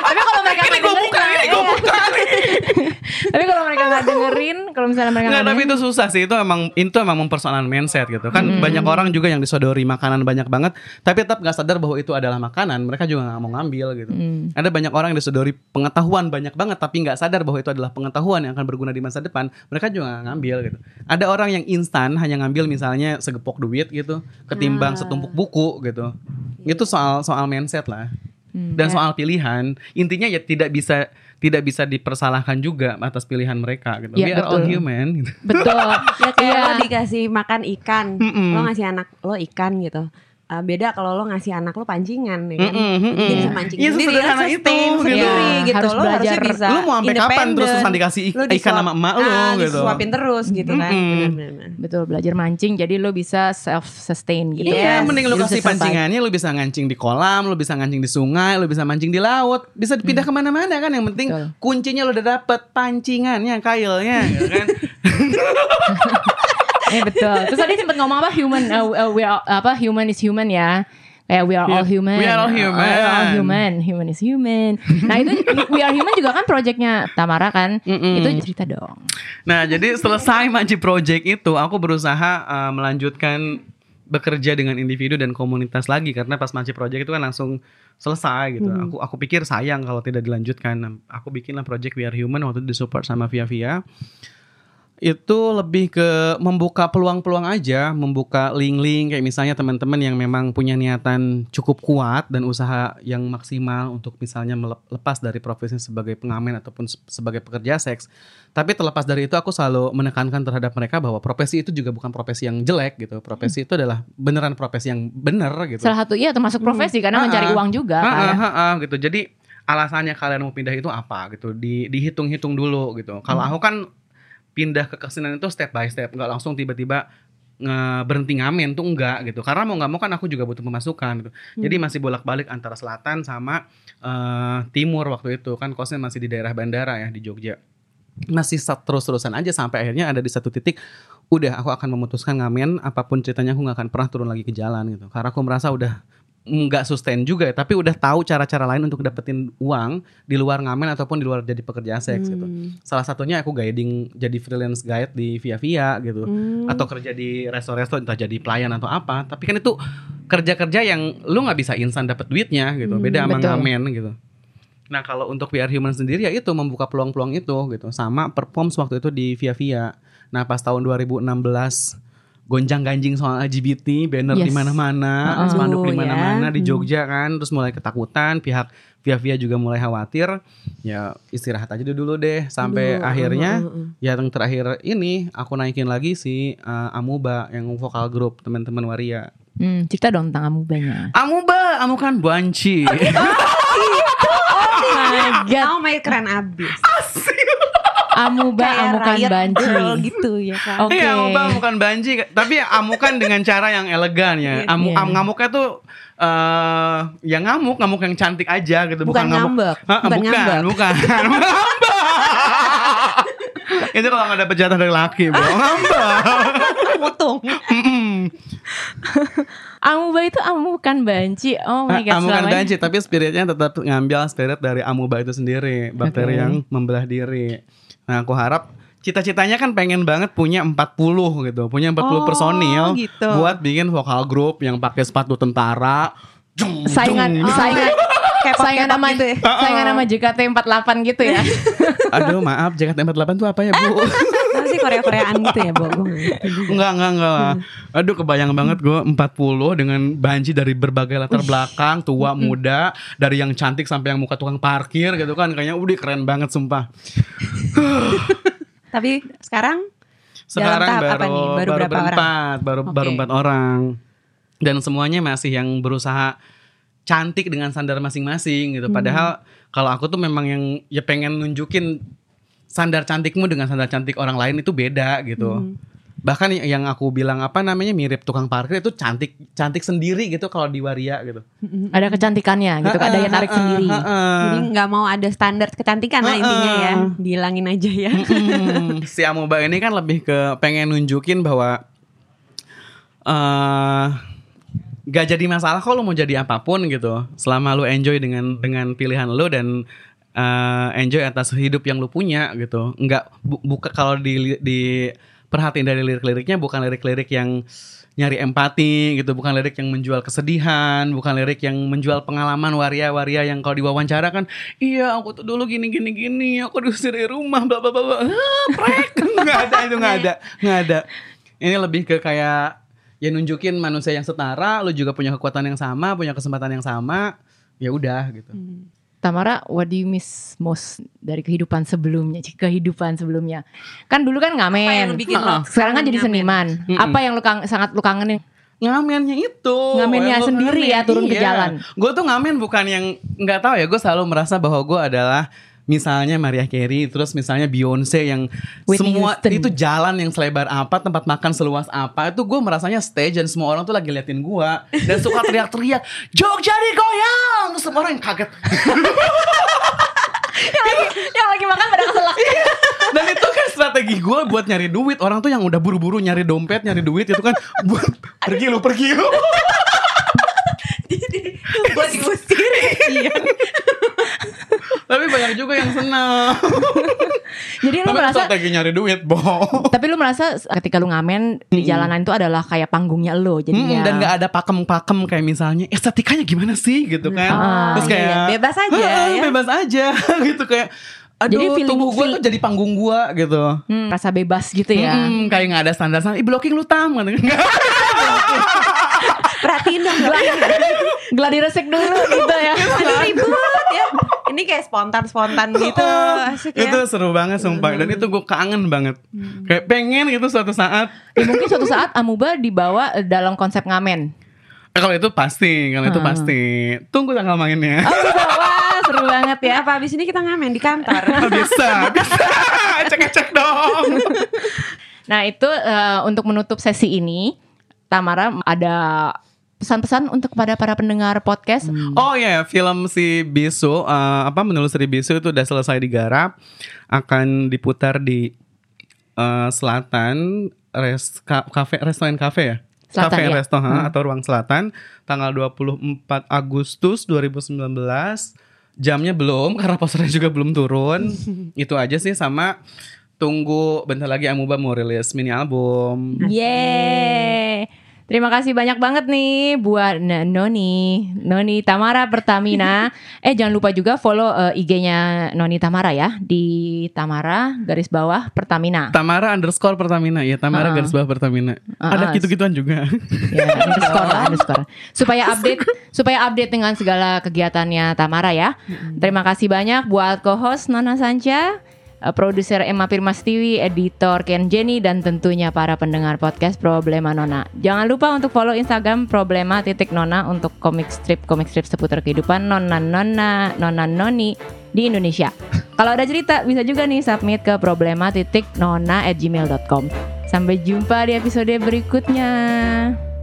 Tapi kalau mereka nggak
gue
dengerin,
buka, ini gue buka. [laughs]
tapi kalau mereka nggak dengerin, kalau misalnya mereka
Nggak, tapi itu susah sih. Itu emang itu emang mempersoalkan mindset gitu. Kan
Hmm.
banyak orang juga yang disodori makanan banyak banget, tapi tetap nggak sadar bahwa itu adalah makanan. Mereka juga nggak mau ngambil gitu.
Hmm.
Ada banyak orang yang disodori pengetahuan banyak banget, tapi nggak sadar bahwa itu adalah pengetahuan yang akan berguna di masa depan. Mereka juga nggak ngambil gitu. Ada orang yang instan hanya ngambil misalnya segepok duit gitu, ketimbang
Ah.
setumpuk buku gitu. Itu soal soal mindset lah.
Hmm.
Dan soal pilihan, intinya ya tidak bisa tidak bisa dipersalahkan juga atas pilihan mereka gitu.
Iya,
We are all
betul.
human gitu.
betul.
Ya kayak
Iya.
lo dikasih makan ikan,
Mm-mm.
lo ngasih anak lo ikan gitu. Uh, beda kalau lo ngasih anak lo pancingan ya kan.
Mm-mm, mm-mm.
Jadi bisa mancing
Iya,
sendiri, sustain
itu,
sendiri
gitu.
gitu.
Harus
lo harusnya
belajar.
bisa
Lu mau sampai kapan
independen.
terus-terusan dikasih ik-
Lo
ikan
disuap-
sama emak lo
ah,
gitu.
Disuapin terus gitu kan.
Mm-mm.
Benar-benar.
Betul belajar mancing jadi lo bisa self sustain gitu.
Iya,
Yes.
mending
Jadi bisa
kasih pancingannya, lu bisa ngancing di kolam, lu bisa ngancing di sungai, lu bisa mancing di laut, bisa dipindah ke mana-mana kan. Yang penting
Betul.
kuncinya lu udah dapet pancingannya, kailnya, gitu kan. [laughs]
Iya betul. Terus tadi sempat ngomong apa human uh, uh, we are, apa human is human ya. Kayak we are all human.
We are all human.
We are all human. Human is human. Nah itu we are human juga kan projectnya Tamara kan.
Mm-mm.
Itu cerita dong.
Nah, jadi selesai Manji Project itu, aku berusaha uh, melanjutkan bekerja dengan individu dan komunitas lagi karena pas Manji Project itu kan langsung selesai gitu. Aku aku pikir sayang kalau tidak dilanjutkan. Aku bikinlah project We Are Human waktu itu disupport sama Via Via. Itu lebih ke membuka peluang-peluang aja, membuka link-link kayak misalnya teman-teman yang memang punya niatan cukup kuat dan usaha yang maksimal untuk misalnya melep- lepas dari profesi sebagai pengamen ataupun se- sebagai pekerja seks. Tapi terlepas dari itu aku selalu menekankan terhadap mereka bahwa profesi itu juga bukan profesi yang jelek gitu. Profesi itu adalah beneran profesi yang bener gitu.
Salah satu iya termasuk profesi karena
Ah,
mencari
ah.
uang juga
Ah,
kan.
ah, ah, ah, gitu. Jadi alasannya kalian mau pindah itu apa gitu? Di dihitung-hitung dulu gitu. Kalau
Hmm.
aku kan pindah ke kesenian itu step by step, nggak langsung tiba-tiba berhenti ngamen tuh enggak gitu. Karena mau nggak mau kan aku juga butuh pemasukan gitu. Jadi masih bolak-balik antara selatan sama eh, timur waktu itu kan kosnya masih di daerah bandara ya di Jogja. Masih terus-terusan aja sampai akhirnya ada di satu titik udah aku akan memutuskan ngamen apa pun ceritanya aku nggak akan pernah turun lagi ke jalan gitu. Karena aku merasa udah nggak sustain juga tapi udah tahu cara-cara lain untuk dapetin uang di luar ngamen ataupun di luar jadi pekerja seks gitu.
Hmm.
Salah satunya aku guiding jadi freelance guide di Via Via gitu
Hmm.
atau kerja di resto-resto entah jadi pelayan atau apa. Tapi kan itu kerja-kerja yang lu nggak bisa instan dapet duitnya gitu. Beda sama
betul.
ngamen gitu. Nah kalau untuk VR Human sendiri ya itu membuka peluang-peluang itu gitu. Sama performs waktu itu di Via Via. Nah pas tahun 2016 gonjang ganjing soal LGBT, banner di
Yes.
mana-mana,
Uh-uh.
spanduk di
Oh, ya.
mana-mana di
Hmm.
Jogja kan, terus mulai ketakutan, pihak Via Via juga mulai khawatir. Ya istirahat aja dulu deh sampai
Aduh,
akhirnya
uh, uh, uh.
ya yang terakhir ini aku naikin lagi si uh, Amuba yang vokal grup teman-teman Waria.
Hmm, cerita dong tentang amubanya.
Amuba, kamu kan banci.
Oh [laughs] my god.
Oh my keren abis.
Amuba amukan
girl gitu ya kan.
Oke.
Iya, amuba bukan banci, tapi amukan dengan cara yang elegan ya. Amu,
Iya.
am- ngamuknya tuh eh ya ngamuk, ngamuk yang cantik aja gitu,
Bukan
ngamuk.
ngambek,
Hah,
bukan
bukan,
ngambek.
bukan. [laughs] Ngambek. Itu kalau nggak dapet jatah dari laki, bro. Ngambek.
Mutung.
Amuba itu amukan banci. Oh my god.
Amukan banci, tapi spiritnya tetap ngambil spirit dari amuba itu sendiri, bakteri
Oke.
yang membelah diri. Nah, aku harap cita-citanya kan pengen banget punya 40 gitu, punya 40
Oh,
personil
gitu.
buat bikin vokal grup yang pakai sepatu tentara. Jung,
Saingan
jung,
saingan [laughs]
K-pop
Saingan
K-pop
sama
gitu ya.
saingan sama JKT48 gitu ya. [laughs]
Aduh maaf JKT48 tuh apa ya bu? [laughs]
Sih Korea-Koreaan gitu ya, Bo?
Enggak, enggak, enggak. Aduh kebayang banget gue 40 dengan banji dari berbagai latar belakang, tua, muda, dari yang cantik sampai yang muka tukang parkir gitu kan. Kayaknya udah keren banget sumpah. [laughs]
Tapi sekarang
Sekarang
tahap
baru
apa nih? Baru berapa
berempat, baru
Oke.
baru empat orang. Dan semuanya masih yang berusaha cantik dengan standar masing-masing gitu. Padahal kalau aku tuh memang yang ya pengen nunjukin standar cantikmu dengan standar cantik orang lain itu beda gitu. Bahkan y- yang aku bilang apa namanya mirip tukang parkir itu cantik cantik sendiri gitu kalau di waria gitu.
Ada kecantikannya gitu kan, daya tarik sendiri.
jadi nggak mau ada standar kecantikan lah intinya ya. Dihilangin aja ya.
Hmm, si Amoeba ini kan lebih ke pengen nunjukin bahwa eh gak jadi masalah kalau mau jadi apa pun gitu selama lu enjoy dengan dengan pilihan lu dan eh, enjoy atas hidup yang lu punya gitu. Nggak bu, buka kalau di di perhatiin dari lirik-liriknya bukan lirik-lirik yang nyari empati gitu. Bukan lirik yang menjual kesedihan bukan lirik yang menjual pengalaman waria-waria yang kalau diwawancara kan iya aku tuh dulu gini gini gini aku diusir dari rumah bla bla bla Ah, prek. [laughs] Nggak ada itu nggak ada. Nggak ada. Ini lebih ke kayak ya nunjukin manusia yang setara lu juga punya kekuatan yang sama punya kesempatan yang sama ya udah gitu
Tamara, what do you miss most dari kehidupan sebelumnya? Kehidupan sebelumnya. Kan dulu kan ngamen.
Apa yang lu bikin lo
Sekarang kan jadi
ngamen?
seniman.
Mm-mm.
Apa yang lu kang- sangat lu kangenin?
ngamennya itu
Ngamennya sendiri ya, turun ke jalan.
gue tuh ngamen bukan yang nggak tahu ya gue selalu merasa bahwa gue adalah misalnya Maria Carey terus misalnya Beyonce yang
Whitney
semua
Houston.
itu jalan yang selebar apa tempat makan seluas apa itu gue merasanya stage dan semua orang tuh lagi liatin gue dan suka teriak-teriak Jogja digoyang terus semua orang yang kaget [laughs]
yang, lagi, yang lagi makan pada keselak.
dan itu kan strategi gue buat nyari duit orang tuh yang udah buru-buru nyari dompet nyari duit itu kan buat pergi lu pergi lu [laughs]
Gue diusir. [laughs] Iya.
Tapi banyak juga yang senang [laughs]
Jadi lu
tapi
merasa
strategi nyari duit bo
tapi lu merasa ketika lu ngamen di jalanan itu adalah kayak panggungnya lo
Mm,
jadinya.
dan gak ada pakem-pakem kayak misalnya estetikanya gimana sih gitu kan
Ah,
terus kayak
iya. Bebas aja
"Ah,
ya."
bebas aja [laughs] gitu kayak aduh
Jadi feeling-
tubuh gue tuh jadi panggung gue gitu
Hmm, rasa bebas gitu ya.
Mm, kayak nggak ada standar standar Ih blocking lu tam [laughs] gitu.
Perhatiin dong.
Gladi resik dulu gitu ya.
Aduh ribut ya. Ini kayak spontan-spontan gitu. Asik ya.
itu seru banget sumpah dan itu gue kangen banget kayak pengen gitu suatu saat
Ya, mungkin suatu saat Amuba dibawa eh, dalam konsep ngamen.
Eh, kalau itu pasti kalau itu
Ah.
pasti tunggu tanggal mainnya
Oh wah seru banget ya.
Apa abis ini kita ngamen di kantor?
Oh, [laughs] bisa bisa cek cek dong
Nah itu eh, untuk menutup sesi ini, Tamara ada pesan-pesan untuk kepada para pendengar podcast.
Oh ya, film si Bisu eh, apa menelusuri Bisu itu udah selesai digarap, akan diputar di eh, selatan res ka- kafe restoran kafe ya.
Selatan,
Cafe
ya.
Resto ha,
Hmm.
atau Ruang Selatan tanggal 24 Agustus 2019. Jamnya belum [laughs] karena posternya juga belum turun. [laughs] Itu aja sih sama tunggu bentar lagi Amuba mau rilis mini album.
Yeay. Terima kasih banyak banget nih buat Noni, Noni Tamara Pertamina. [laughs] eh jangan lupa juga follow eh, IG-nya Noni Tamara ya di Tamara garis bawah Pertamina.
Tamara underscore Pertamina ya Tamara
Ah.
garis bawah Pertamina.
Ah,
Ada
ah.
gitu-gituan juga.
ya, underscore lah, [laughs] underscore. Supaya update, supaya update dengan segala kegiatannya Tamara ya. Terima kasih banyak buat co-host Nona Sanca, produser Emma Pirmastiwi, editor Ken Jenny, dan tentunya para pendengar podcast Problema Nona. Jangan lupa untuk follow Instagram Problema titik Nona untuk komik strip komik strip seputar kehidupan Nona Nona Nona Noni di Indonesia. [laughs] Kalau ada cerita bisa juga nih submit ke problema titik nona at gmail.com. Sampai jumpa di episode berikutnya.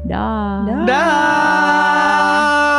Dah.
Dah.
Dah.